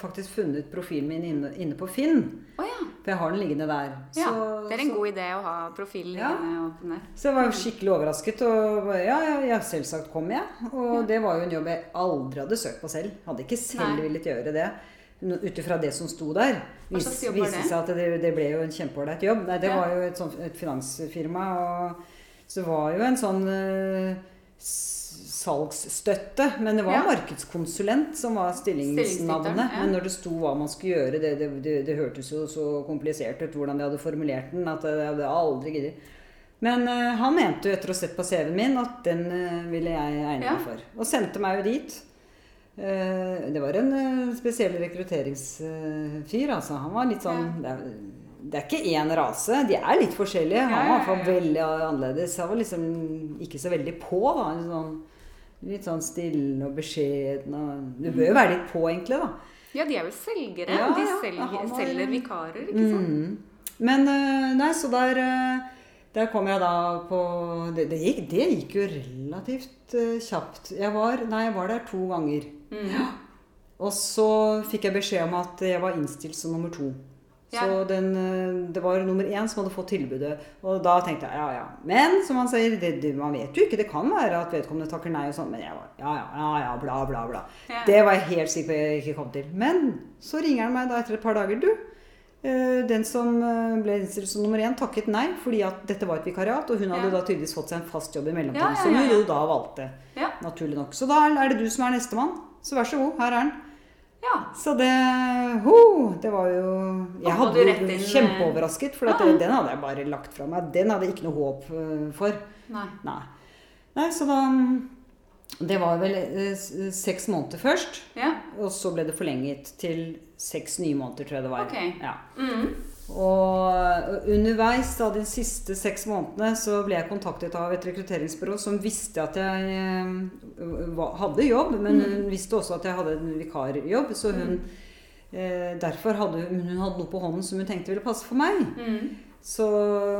faktisk funnet profilen min inne, inne på Finn. Oh, ja. For jeg har den liggende der. ja. Så, Det er en så, god idé å ha profilen Ja. liggende åpen der. så jeg var skikkelig overrasket. Og ja, ja, ja, selvsagt kom jeg. Og det var jo en jobb jeg aldri hadde søkt på selv. Hadde ikke selv villet gjøre det. Ut ifra det som sto der. Var viste seg at det, det ble jo en kjempeålreit jobb. Nei, det Ja. var jo et, sånt, et finansfirma. Og, så det var jo en sånn uh, salgsstøtte. Men det var Ja. markedskonsulent som var stillingsnavnet. Ja. Men når det sto hva man skulle gjøre, det, det, det, det hørtes jo så komplisert ut hvordan de hadde formulert den, at jeg hadde aldri giddet. Men uh, han mente jo etter å ha sett på CV-en min at den uh, ville jeg egne meg for. Og sendte meg jo dit. Eh, det var en eh, spesiell rekrutteringsfyr, altså. Han var litt sånn det, er, det er ikke én rase. De er litt forskjellige. Han var i hvert fall Ja, ja, ja. veldig annerledes. Han var liksom ikke så veldig på, da. Sånn, litt sånn stille og beskjeden og Du bør jo være litt på, egentlig, da. Ja, de er vel selgere. Ja, de selger, var- selger vikarer, ikke sant? Mm. Men eh, nei, så der Der kom jeg da på Det, det, gikk, det gikk jo relativt kjapt. Jeg var, nei, jeg var der to ganger. Mm. Og så fikk jeg beskjed om at jeg var innstilt som nummer to. Ja. Så den, eh, det var nummer én som hadde fått tilbudet. Og da tenkte jeg ja, ja. Men som han sier, det, det, man vet jo ikke. Det kan være at vedkommende takker nei og sånn. Men jeg var ja, ja, ja, ja, bla, bla, bla. Ja. Det var jeg helt sikker på jeg ikke kom til. Men så ringer han meg da etter et par dager. Du, eh, den som eh, ble innstilt som nummer én, takket nei fordi at dette var et vikariat. Og hun hadde Ja. da tydeligvis fått seg en fast jobb i mellomtiden, som hun jo da valgte. Ja. Naturlig nok. Så da er det du som er nestemann. Så vær så god, her er den. ja. Så det ho, Det var jo Jeg hadde jo inn, kjempeoverrasket, for Ja. den hadde jeg bare lagt fra meg. Den hadde jeg ikke noe håp eh, for. Nei. Nei. Nei, så da Det var vel eh, seks måneder først. Ja. Og så ble det forlenget til seks nye måneder, tror jeg det var. Ok. Ja. Mm. Og underveis da de siste seks månedene så ble jeg kontaktet av et rekrutteringsbyrå som visste at jeg eh, hadde jobb, men hun visste også at jeg hadde en vikarjobb. Så hun eh, derfor hadde hun, hadde noe på hånden som hun tenkte ville passe for meg. Mm. Så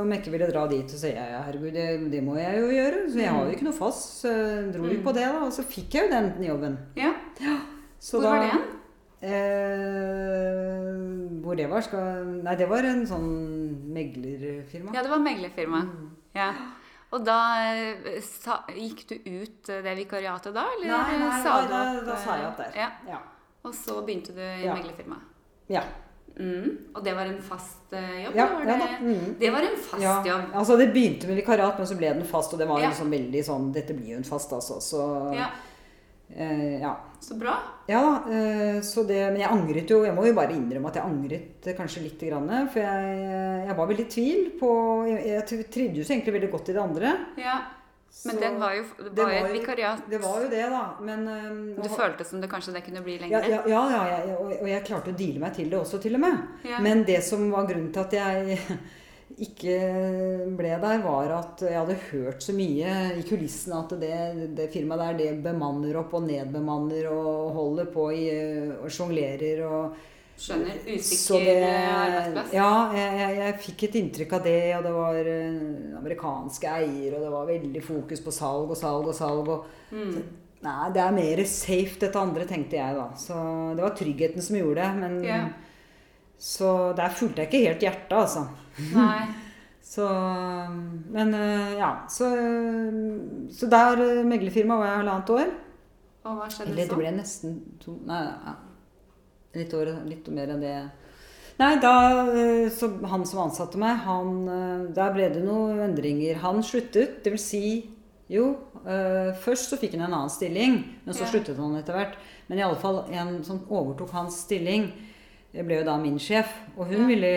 om jeg ikke ville dra dit, så sier jeg ja, herregud, det, det må jeg jo gjøre. Så jeg har jo ikke noe fast. Så dro jo på det, da. Og så fikk jeg jo den jobben. Ja. Så Hvor da, var det hen? Eh, hvor det var? Skal, nei, det var en sånn meglerfirma. Ja, det var meglerfirma. Mm. Ja. Og da eh, sa, gikk du ut eh, det vikariatet da, eller Nei, nei, sa da- du da- at, da sa jeg eh, opp der. Ja. Ja. Og så begynte du i Ja. meglerfirma. Ja. Mm. Og det var en fast jobb? Ja, var ja det, da. Mm. det var en fast ja. jobb? Altså, det begynte med vikariat, men så ble den fast, og det var Ja. liksom veldig sånn Dette blir jo en fast, altså. Så Ja. Eh, ja. Så bra. Ja. Eh, så det, men jeg angret jo Jeg må jo bare innrømme at jeg angret eh, kanskje litt. Grann, for jeg, jeg var veldig i tvil på Jeg, jeg trivdes egentlig veldig godt i det andre. Ja. Men Så- den var jo, det det var jo var et vikariat. Det var jo det, da. Men eh, Du følte som det kanskje det kunne bli Ja, ja, ja, ja jeg, og, og jeg klarte å deale meg til det også, til og med. Men det som var grunnen til at jeg ikke ble der, var at jeg hadde hørt så mye i kulissene at det, det firmaet der det bemanner opp og nedbemanner og holder på i, og sjonglerer og Skjønner. så Usikker det, eh, arbeidsplass? Ja, jeg, jeg, jeg fikk et inntrykk av det. Og det var eh, amerikanske eier, og det var veldig fokus på salg og salg og salg. Og, Mm. Nei, det er mer safe dette andre, tenkte jeg da. Så det var tryggheten som gjorde det. Men Ja. Så der fulgte jeg ikke helt hjertet, altså. Nei. Så Men eh, ja. Så, så der eh, meglerfirma var jeg halvannet år. Og hva skjedde Eller så? det ble nesten to Nei, ja. litt, år, litt mer enn det. Nei, da eh, Så han som ansatte meg, han eh, Der ble det noen endringer. Han sluttet. Det vil si Jo, eh, først så fikk han en annen stilling, men så Ja. sluttet han etter hvert. Men i alle fall en som overtok hans stilling, det ble jo da min sjef. Og hun Ja. ville,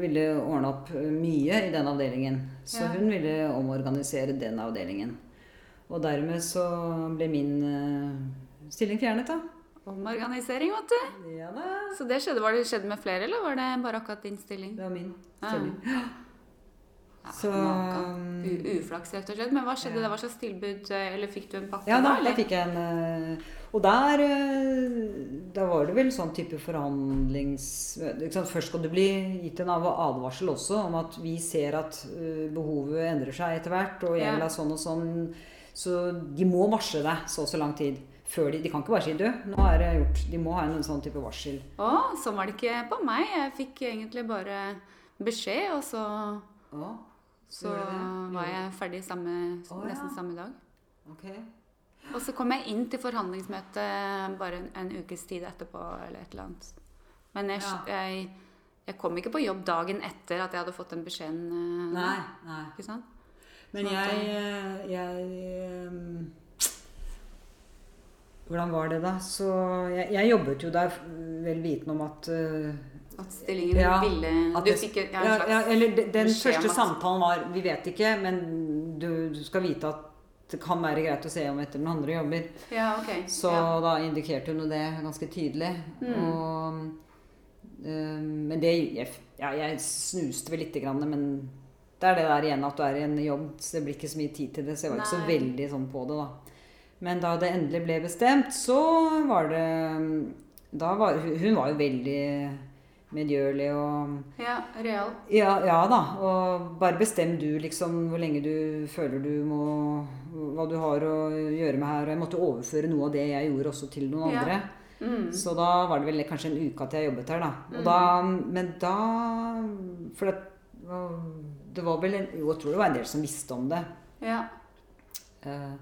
ville ordne opp eh, mye i den avdelingen. Så Ja. hun ville omorganisere den avdelingen. Og dermed så ble min uh, stilling fjernet, da. Omorganisering, vet du. Ja da. Så det skjedde, Var det skjedde med flere, eller var det bare akkurat din stilling? Det var min stilling. Ja, Så. U uflaks, rett og slett. Men hva skjedde? Ja. da? Hva slags tilbud eh, Eller fikk du en pakke Ja da, da fikk jeg en eh, Og der eh, Da var det vel sånn type forhandlings... liksom, Først skal du bli gitt en advarsel også om at vi ser at eh, behovet endrer seg etter hvert, og jeg Ja. vil ha sånn og sånn. Så de må varsle deg så og så lang tid. Før de, de kan ikke bare si du, nå er det gjort. De må ha en sånn type varsel. Å, sånn var det ikke på meg. Jeg fikk egentlig bare beskjed, og så, Ja, så var jeg ferdig samme, ja. nesten samme dag. ok. Og så kom jeg inn til forhandlingsmøte bare en, en ukes tid etterpå, eller et eller annet. Men jeg, Ja. jeg, jeg kom ikke på jobb dagen etter at jeg hadde fått den beskjeden. eh, Nei, nei. Ikke sant? Men jeg, eh, jeg ehm, Hvordan var det, da? Så jeg, jeg jobbet jo der vel vitende om at eh, At stillingen Ja, ville at Du fikk en slags ja, eller de- Den første samtalen var Vi vet ikke, men du, du skal vite at det kan være greit å se om etter noen andre jobber. Ja, okay. Så da indikerte hun det ganske tydelig. Mm. Og, eh, men det jeg, ja, jeg snuste vel lite grann, men det er det der igjen at du er i en jobb, så det blir ikke så mye tid til det. Så jeg var ikke så veldig sånn på det, da. Men da det endelig ble bestemt, så var det da var, Hun var jo veldig medgjørlig og Ja, real. ja, ja da. Og bare bestem du liksom hvor lenge du føler du må Hva du har å gjøre med her. Og jeg måtte overføre noe av det jeg gjorde, også til noen Ja. andre. Mm. Så da var det vel kanskje en uke at jeg jobbet her, da. Og da men da For det, det var vel en, Jo, jeg tror det var en del som visste om det. Ja. Men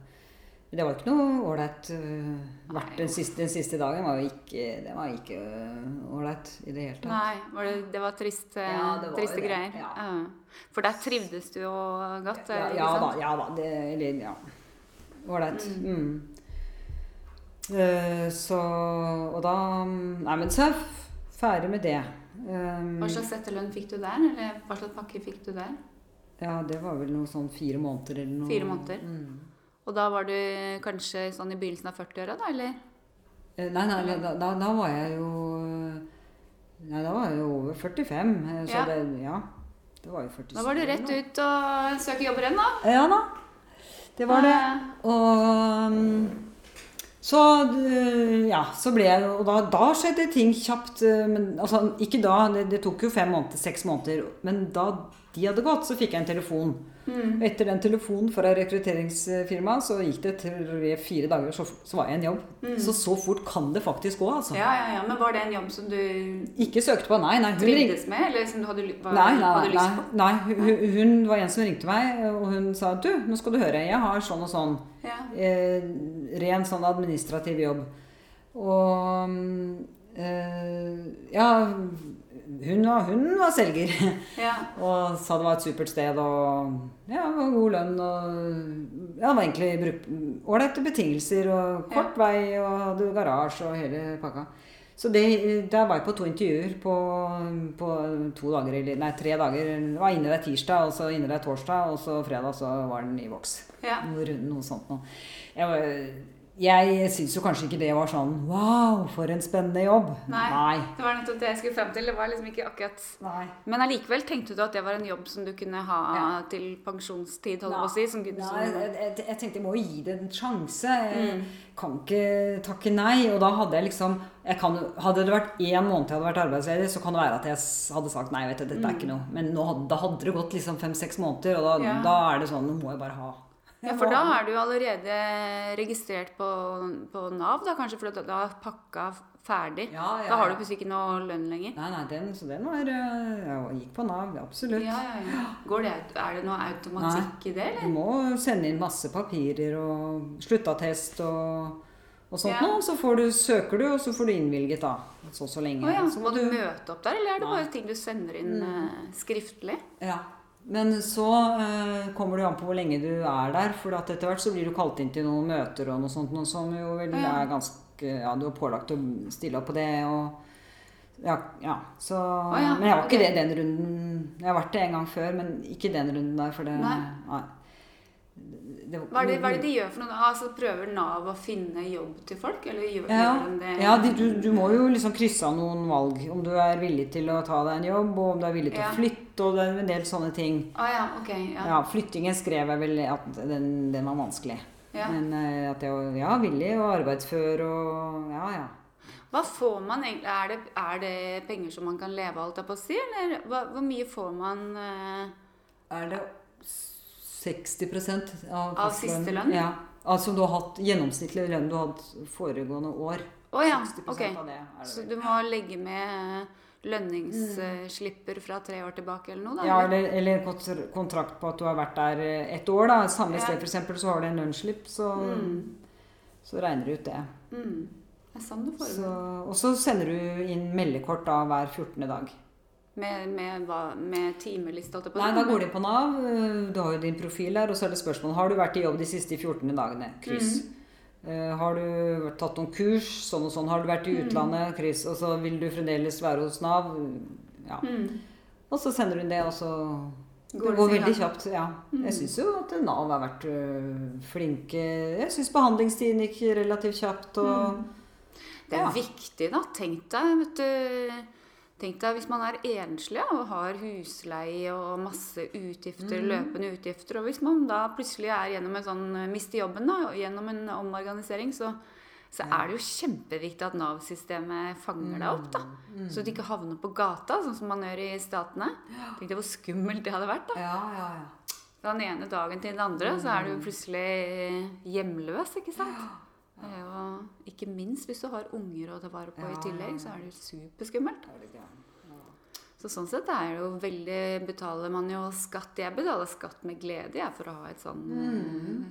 det var ikke noe ålreit. eh, vært Den, siste- den siste dagen var jo ikke Det var ikke eh, ålreit i det hele tatt. Nei, var det, det var triste, Ja, det var triste det, greier. ja. For der trivdes du jo godt? Ja, ikke ja da. Ja da. Det, eller ja. Ålreit. Mm. Mm. Uh, så Og da Nei, men så er jeg ferdig med det. Um, Hva slags etterlønn fikk du der? Eller hva slags pakke fikk du der? Ja, det var vel noe sånn fire måneder eller noe. Fire måneder. Mm. Og da var du kanskje sånn i begynnelsen av 40-åra, da? Eller? Eh, Nei, nei, da, da, da var jeg jo Nei, da var jeg jo over 45. eh, Så Ja. det Ja. Det var jo 47. Da var du rett ut og søke jobber igjen, da? Ja da. Det var det. Eh, Og um, så ja, så ble jeg Og da, da skjedde ting kjapt. Men altså, ikke da. Det, det tok jo fem måneder, seks måneder. Men da de hadde gått, så fikk jeg en telefon. Mm. Etter den telefonen fra rekrutteringsfirmaet så gikk det tre-fire dager, så, så var jeg en jobb. Så så fort kan det faktisk gå, altså. Mm. Ja, ja, ja. Men var det en jobb som du Ikke søkte på, nei. nei. Hun trivdes med, eller som du hadde, var, Nei, nei, hadde nei, lyst på? nei. Hun, hun var en som ringte meg, og hun sa du, nå skal du høre, jeg har sånn og sånn. Ja. Eh, ren sånn administrativ jobb. Og eh, ja, hun var, hun var selger. ja. Og sa det var et supert sted, og ja, god lønn. Og ja, det var egentlig ålreite betingelser, og kort vei, og hadde garasje og hele pakka. Så det, der var jeg på to intervjuer på, på to dager, nei, tre dager. Det var inne der tirsdag, og så inne der torsdag, og så fredag så var den i boks. ja. Noe, noe sånt noe. Jeg, var- jeg syns jo kanskje ikke det var sånn Wow, for en spennende jobb. Nei. Nei. Det var nettopp det jeg skulle frem til. Det var liksom ikke akkurat Nei. Men allikevel tenkte du at det var en jobb som du kunne ha Ja. til pensjonstid, holder jeg på å si? Som, Nei, som, jeg, jeg, jeg tenkte jeg må gi det en sjanse. Jeg Mm. kan ikke takke nei. Og da hadde jeg liksom jeg kan, Hadde det vært én måned jeg hadde vært arbeidsledig, så kan det være at jeg hadde sagt nei, vet du, dette er ikke noe. Men nå, da hadde det gått liksom fem-seks måneder, og da, Mm. Ja. da er det sånn Nå må jeg bare ha. Ja, for da er du allerede registrert på, på Nav, da kanskje, for da er pakka ferdig. Ja, ja, Da har du plutselig ikke noe lønn lenger. Nei, nei, den, så den var ja, gikk på Nav, absolutt. Ja, ja, ja. Går det, er det noe automatikk i det, eller? Du må sende inn masse papirer og sluttattest og, og sånt Ja. nå, Så får du, søker du, og så får du innvilget da. Så så lenge. Oh, ja. Så Må du møte opp der, eller er det Nei. Bare ting du sender inn eh, skriftlig? Ja. Men så eh, kommer det jo an på hvor lenge du er der. For at etter hvert så blir du kalt inn til noen møter og noe sånt, noe som jo vel Ja. er ganske Ja, du er pålagt å stille opp på det og ja, ja. Så ja, Men jeg var ok. ikke det den runden. Jeg har vært det en gang før, men ikke den runden der, for det Nei. nei. Det- Hva er, det, hva er det de gjør for noe? Altså, prøver Nav å finne jobb til folk, eller gjør, Ja, det? ja de, du, du må jo liksom krysse av noen valg. Om du er villig til å ta deg en jobb, og om du er villig til Ja. å flytte, og det er en del sånne ting. Ah, ja, ok. Ja. Ja, flyttingen skrev jeg vel at den, den var vanskelig. Ja. Men eh, at jeg var ja, villig og arbeidsfør og ja, ja. Hva får man egentlig? Er det, er det penger som man kan leve av, holdt jeg på å si? Eller hva, hvor mye får man eh, Er det 60% av, Av siste lønn? Ja. Altså du har hatt gjennomsnittlig lønn du har hatt foregående år. Å ja, 60 ok. av det det Så du må legge med lønningsslipper fra tre år tilbake eller noe? da? Ja, eller? eller, kontrakt på at du har vært der et år. da. Samme Ja. sted f.eks. så har du en lønnsslipp, så, så regner du ut det. Mm. Det er sånn det Så, foregår. og så sender du inn meldekort da hver 14. dag. Med, med, hva- med timeliste, på Nei, da går du inn på Nav. Du har jo din profil der, og så er det spørsmål Har du vært i jobb de siste 14 dagene. Kryss. Eh, har du tatt noen kurs? Sånn og sånn. Har du vært i utlandet? Kryss. Og så vil du fremdeles være hos Nav. Ja. Mm. Og så sender du inn det, og så Går Det går veldig kjapt. ja. Jeg syns jo at Nav har vært øh, flinke. Jeg syns behandlingstiden gikk relativt kjapt. og Det er Ja. viktig, da. Tenk deg, vet du Tenk deg hvis man er enslig og har husleie og masse utgifter, Mm. løpende utgifter, og hvis man da plutselig er gjennom en sånn mister jobben, da, gjennom en omorganisering, så så er det jo kjempeviktig at Nav-systemet fanger deg opp. da. Mm. Så du ikke havner på gata, sånn som man gjør i statene. Tenk deg hvor skummelt det hadde vært. da. Ja, ja, ja. Den ene dagen til den andre så er du plutselig hjemløs, ikke sant? Det er ikke minst hvis du har unger å ta vare på i tillegg, så er det superskummelt. Så sånn sett er det jo veldig Betaler man jo skatt Jeg betaler skatt med glede jeg, for å ha et sånn, Mm.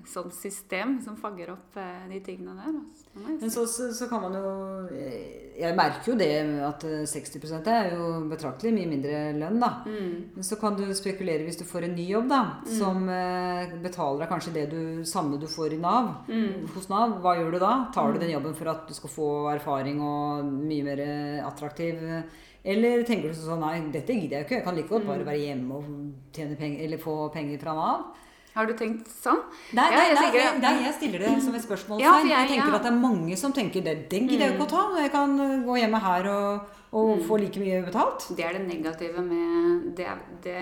eh, sånn system som fanger opp eh, de tingene der. Altså. Må jeg Men så, så, kan man jo eh, Jeg merker jo det at eh, 60% er jo betraktelig mye mindre lønn, da. Mm. Men så kan du spekulere hvis du får en ny jobb, da, som eh, betaler deg kanskje det du, samme du får i Nav, Mm. hos Nav. Hva gjør du da? Tar du den jobben for at du skal få erfaring og mye mer attraktiv? Eller tenker du sånn nei, dette gidder jeg ikke, jeg kan like godt bare Mm. være hjemme og tjene penger, eller få penger fra Nav? Har du tenkt sånn? Nei, nei, nei, nei, nei, jeg stiller det som et spørsmål. Ja, jeg, jeg- tenker ja. at det er mange som tenker det. Den gidder jeg ikke å ta. Jeg kan uh, gå hjemme her og, og få like mye betalt. Det er det negative med det, det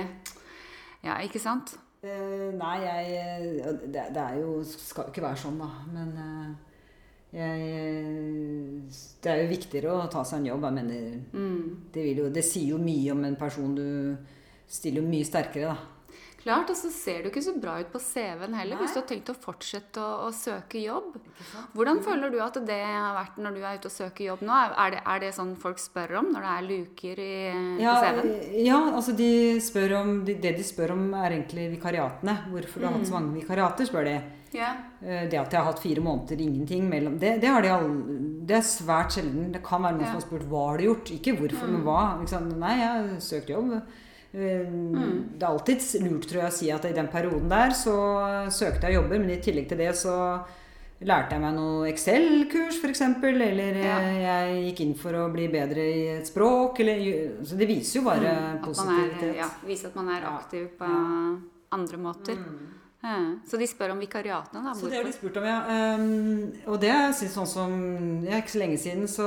Ja, ikke sant? Uh, nei, jeg eh, det, det er jo Skal jo ikke være sånn, da. Men uh, jeg Det er jo viktigere å ta seg en jobb. Jeg mener Mm. Det, jo, det sier jo mye om en person du stiller mye sterkere, da. Klart, og så ser du ikke så bra ut på CV-en heller, Nei. hvis du har tenkt å fortsette å, å søke jobb. Hvordan føler du at det har vært når du er ute og søker jobb nå? Er det, er det sånn folk spør om når det er luker i, Ja, CV-en? ja, altså de spør om, de, det de spør om er egentlig vikariatene. Hvorfor du har hatt så mange vikariater, spør de. Eh, Det at jeg har hatt fire måneder ingenting mellom Det, det, har de all, det er svært sjelden. Det kan være noen Ja. som har spurt hva har du gjort, ikke hvorfor, men hva. Liksom. Nei, jeg har søkt jobb. Mm. Det er alltid lurt tror jeg, å si at i den perioden der så søkte jeg jobber, men i tillegg til det så lærte jeg meg noe Excel-kurs f.eks. Eller Ja. eh, jeg gikk inn for å bli bedre i et språk. Eller, så det viser jo bare mm, positivitet. er, ja, viser at man er aktiv på andre måter. Ja. Så de spør om vikariatene, da. Så det har de spurt om, ja. Um, og det er sånn som ja, Ikke så lenge siden så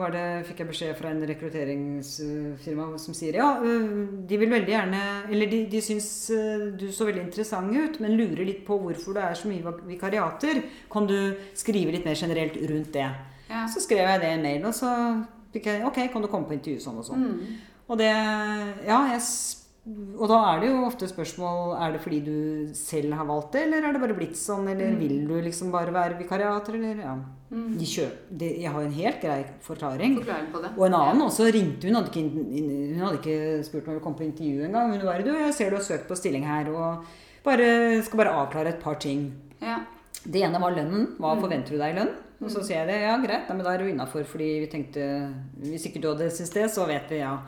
var det, fikk jeg beskjed fra en rekrutteringsfirma som sier ja, de vil veldig gjerne Eller de, de syns øh, du så veldig interessant ut, men lurer litt på hvorfor det er så mye vikariater. Kan du skrive litt mer generelt rundt det? Ja. Så skrev jeg det i en mail, og så fikk jeg Ok, kan du komme på intervju sånn og sånn. Mm. Og det Ja, jeg s- og da er det jo ofte spørsmål Er det fordi du selv har valgt det, eller er det bare blitt sånn? Eller Mm. vil du liksom bare være vikariater, eller ja. De kjøp, de, jeg har en helt grei forklaring. Forklaring på det. Og en annen også ringte hun. Hadde ikke, hun hadde ikke spurt om å komme på intervju engang. Men hun bare Du, jeg ser du har søkt på stilling her, og bare, skal bare avklare et par ting. Ja. Det ene var lønnen. Hva Mm. forventer du deg i lønn? Og så sier jeg det. Ja, greit. Nei, men da er du innafor, fordi vi tenkte Hvis ikke du hadde syntes det, så vet vi, ja.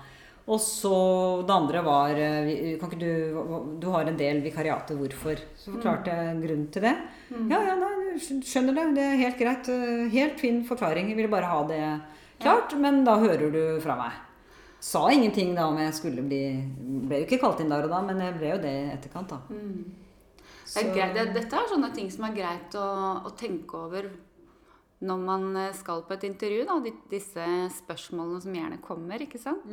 Og så det andre var eh, Kan du Du har en del vikariater. Hvorfor? Så forklarte jeg grunnen til det. Ja, ja, nei, skjønner det. Det er helt greit. Eh, Helt fin forklaring. Jeg ville bare ha det klart. Men da hører du fra meg. Sa ingenting da om jeg skulle bli Ble jo ikke kalt inn der og da, men jeg ble jo det i etterkant, da. Mm. Det er dette er sånne ting som er greit å, å tenke over når man eh, skal på et intervju. Da, disse spørsmålene som gjerne kommer, ikke sant?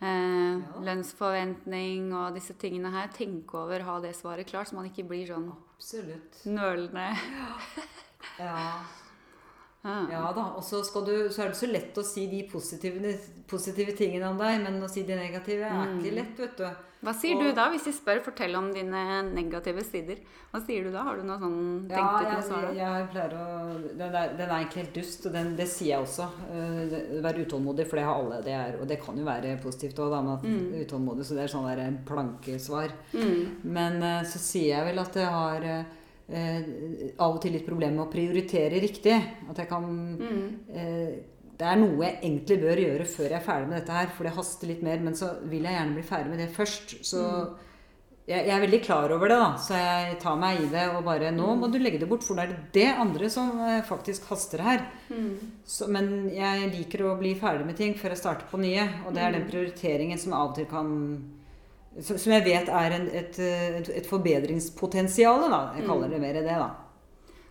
Eh, Lønnsforventning og disse tingene her. Tenke over, ha det svaret klart, så man ikke blir sånn Absolutt. nølende. Ja. Ja. Ja da, og så, du, så er det så lett å si de positive, positive tingene om deg, men å si de negative er Mm. ikke lett, vet du. Hva sier du da, hvis de spør 'fortell om dine negative sider'? Hva sier du da? Har du noe sånn tenkt Ja, ut noe svar? jeg pleier å den er, den er egentlig helt dust, og den, det sier jeg også. Uh, Være utålmodig, for det har alle. Det er, og det kan jo være positivt òg, med at utålmodig, så det er sånn der en plankesvar. Mm. Men uh, så sier jeg vel at jeg har eh, eh, av og til litt problemer med å prioritere riktig. At jeg kan Mm. eh, Det er noe jeg egentlig bør gjøre før jeg er ferdig med dette her, for det haster litt mer. Men så vil jeg gjerne bli ferdig med det først. Så jeg, jeg er veldig klar over det, da. Så jeg tar meg i det og bare Nå må du legge det bort, for nå er det det andre som eh, faktisk haster her. Mm. Så, men jeg liker å bli ferdig med ting før jeg starter på nye. Og det er den prioriteringen som av og til kan Som jeg vet er en, et, eh, et, et forbedringspotensial. Da. Jeg kaller det mer det, da.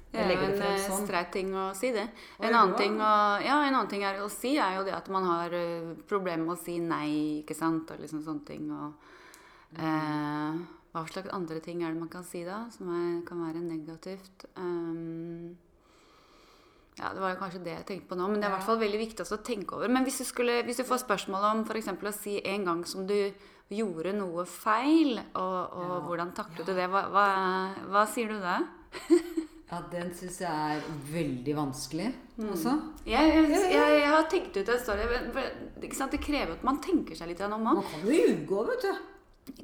Det Jeg er jo en eh, sånn. streit ting å si, det. En annen, ting å, ja, en annen ting er å si, er jo det at man har uh, problemer med å si nei, ikke sant, og liksom sånne ting. Og, eh, hva slags andre ting er det man kan si da, som er, kan være negativt? Um, Ja, Det var jo kanskje det jeg tenkte på nå, men det er i hvert fall veldig viktig å tenke over. Men hvis du, skulle, hvis du får spørsmål om f.eks. å si en gang som du gjorde noe feil, og, og Ja. hvordan taklet du det, hva, hva, hva sier du da? Ja, den syns jeg er veldig vanskelig, Mm. også. Jeg, jeg, jeg, har tenkt ut en story. Det krever at man tenker seg litt om. Man kan jo ljuge òg, vet du.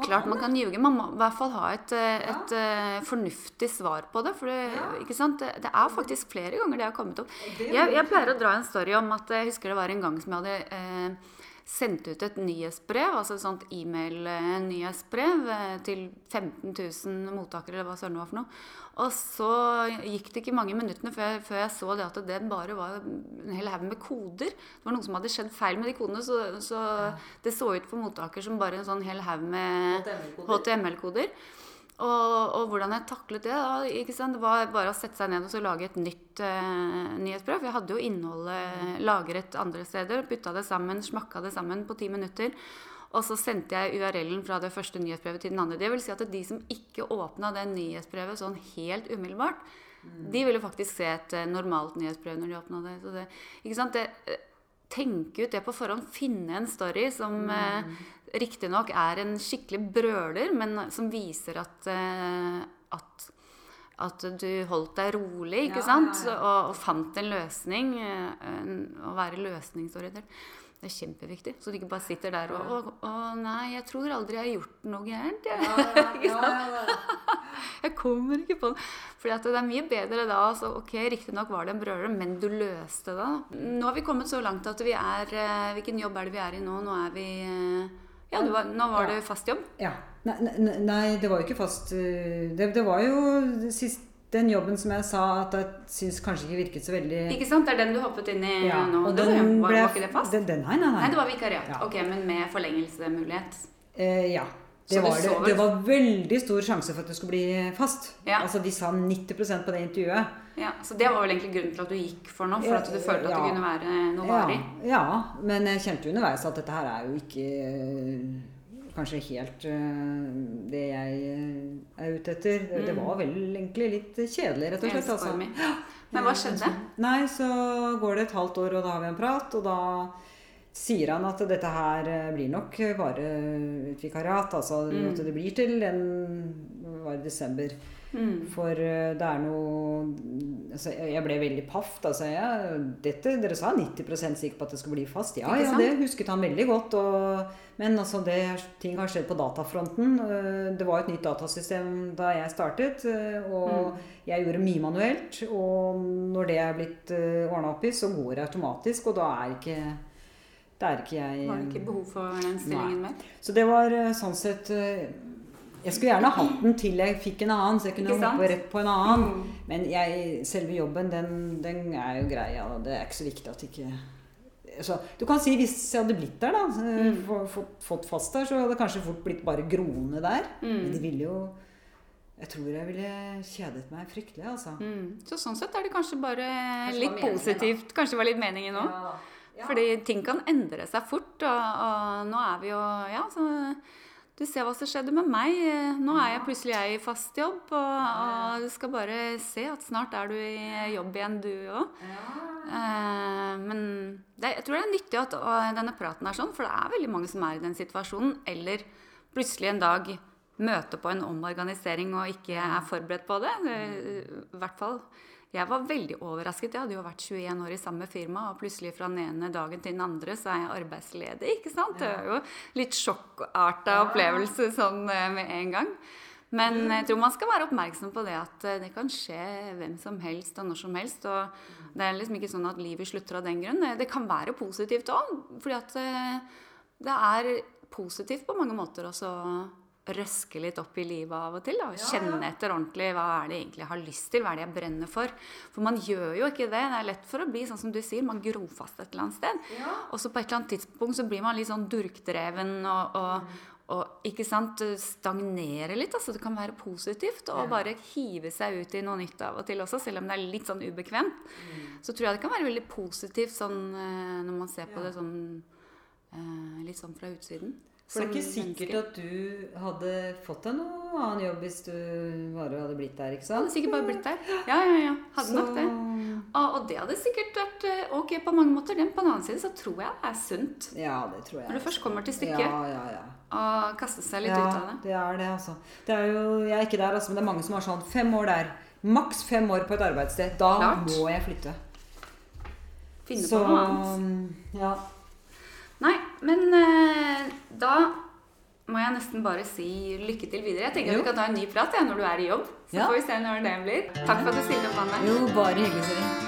Klart man kan ljuge. Man må i hvert fall ha et, eh, et eh, fornuftig svar på det. For det, Ja. Det, det er faktisk flere ganger det har kommet opp. Jeg, jeg pleier å dra en story om at jeg husker det var en gang som jeg hadde eh, sendt ut et nyhetsbrev, altså et sånt e-mail-nyhetsbrev eh, til 15 000 mottakere, eller hva søren det var for noe. Og så gikk det ikke mange minuttene før jeg, før jeg så det at det bare var en hel haug med koder. Det var noe som hadde skjedd feil med de kodene, så, så det så ut for mottaker som bare en sånn hel haug med HTML-koder. Og, og hvordan jeg taklet det, da, det var bare å sette seg ned og så lage et nytt uh, nyhetsbrev. For jeg hadde jo innholdet lagret andre steder, putta det sammen, smakka det sammen på ti minutter. Og så sendte jeg URL-en fra det første nyhetsbrevet til den andre. Det vil si at de som ikke åpna det nyhetsbrevet sånn helt umiddelbart, de ville faktisk se et eh, normalt nyhetsbrev når de åpna det. Så det ikke sant? Det, eh, tenke ut det på forhånd. Finne en story som eh, riktignok er en skikkelig brøler, men som viser at, eh, at at du holdt deg rolig, ikke Ja, sant? ja, ja. Og, og fant en løsning. eh, en- Å være løsningsorientert. Det er kjempeviktig. Så du ikke bare sitter der og Å, å nei, jeg tror aldri jeg har gjort noe gærent. Jeg, jeg kommer ikke på det. Fordi det er mye bedre da. Altså, ok, Riktignok var det en brøler, men du løste det. Nå har vi kommet så langt at vi er eh, Hvilken jobb er det vi er i nå? Nå er vi Ja, var, nå var det fast jobb. Ja. Nei, nei, nei, det var jo ikke fast uh, Det, det var jo sist, den jobben som jeg sa at jeg syns kanskje ikke virket så veldig Ikke sant? Det er den du hoppet inn i Ja, nå. og den var, ble var ikke det fast? Den, den, nei, nei, nei. Nei, det var vikariat. Ja. Ok, Men med forlengelsemulighet. Eh, ja. Det var, det, det var veldig stor sjanse for at det skulle bli fast. Ja. Altså De sa 90% på det intervjuet. Ja, Så det var vel egentlig grunnen til at du gikk for noe? For at du følte at det kunne være noe Ja, varig? ja, men jeg kjente underveis at dette her er jo ikke eh, kanskje helt eh, det jeg eh, er ute etter. Det, det var vel egentlig litt kjedelig, rett og slett. Altså. Men hva skjedde? Nei, så går det et halvt år, og da har vi en prat, og da sier han at dette her eh, blir nok bare et vikariat. Altså Mm. at det blir til den var i desember. Mm. For eh, det er noe altså, Jeg ble veldig paff. Da sa jeg dette, Dere sa 90% sikker på at det skulle bli fast. Ja, ja, det husket han veldig godt. Og, men altså, det, ting har skjedd på datafronten. Eh, Det var et nytt datasystem da jeg startet. eh, Og Mm. jeg gjorde mye manuelt. Og når det er blitt ordna opp i, så går det automatisk. Og da er ikke da er ikke jeg Var det ikke behov for den stillingen mer? så det var eh, sånn sett eh, Jeg skulle gjerne hatt den til jeg fikk en annen, så jeg kunne hoppe rett på en annen. Mm. Men jeg, selve jobben, den, den er jo grei. Ja, det er ikke så viktig at ikke så, Du kan si hvis jeg hadde blitt der, da, Mm. fått, fått fast der, så hadde det kanskje fort blitt bare groende der. Mm. Men det ville jo Jeg tror jeg ville kjedet meg fryktelig, altså. Mm. Så sånn sett er det kanskje bare Kanskje litt meningen, positivt. Kanskje det var litt meningen òg. Ja, ja. Fordi ting kan endre seg fort, og, og nå er vi jo Ja, så du ser hva som skjedde med meg. Nå er jeg plutselig jeg i fast jobb, og, og du skal bare se at snart er du i jobb igjen, du òg. Ja. men det, jeg tror det er nyttig at denne praten er sånn, for det er veldig mange som er i den situasjonen. Eller plutselig en dag møter på en omorganisering og ikke er forberedt på det. Eh, I hvert fall. Jeg var veldig overrasket. Jeg hadde jo vært 21 år i samme firma, og plutselig fra den ene dagen til den andre så er jeg arbeidsledig. ikke sant? Det er jo litt sjokkarta opplevelse sånn eh, med en gang. Men jeg tror man skal være oppmerksom på det at eh, det kan skje hvem som helst og når som helst. Og det er liksom ikke sånn at livet slutter av den grunn. Eh, Det kan være positivt òg. Fordi at det er positivt på mange måter også røske litt opp i livet av og til. Da. Kjenne etter ordentlig hva er det egentlig jeg har lyst til, hva er det jeg brenner for. For man gjør jo ikke det. Det er lett for å bli sånn som du sier, man gror fast et eller annet sted. Og så på et eller annet tidspunkt så blir man litt sånn durkdreven og, og og ikke sant, stagnere litt. altså Det kan være positivt å bare hive seg ut i noe nytt av og til også, selv om det er litt sånn ubekvemt. Så tror jeg det kan være veldig positivt sånn eh, når man ser på det sånn eh, litt sånn fra utsiden. For det er ikke sikkert menneske. at du hadde fått deg noe annen jobb hvis du bare hadde blitt der, ikke sant? hadde sikkert bare blitt der. Ja, ja, ja. Hadde nok det. Og det hadde sikkert vært eh, ok på mange måter. Men på den annen side så tror jeg det er sunt. Ja, det tror jeg. Når du først kommer til stykket, Ja, ja, ja. Og kaste seg litt ja, ut av det. det er det, altså. Det er jo, jeg er ikke der, altså, men det er mange som har sånn fem år der. Maks fem år på et arbeidssted. Da Klart. må jeg flytte. Finne Så på noe annet. ja. Nei, men eh, da må jeg nesten bare si lykke til videre. Jeg tenker Jo. vi kan ta en ny prat ja, når du er i jobb. Så Ja. får vi se når det blir. Takk for at du stilte opp, Anne. Jo, bare hyggelig.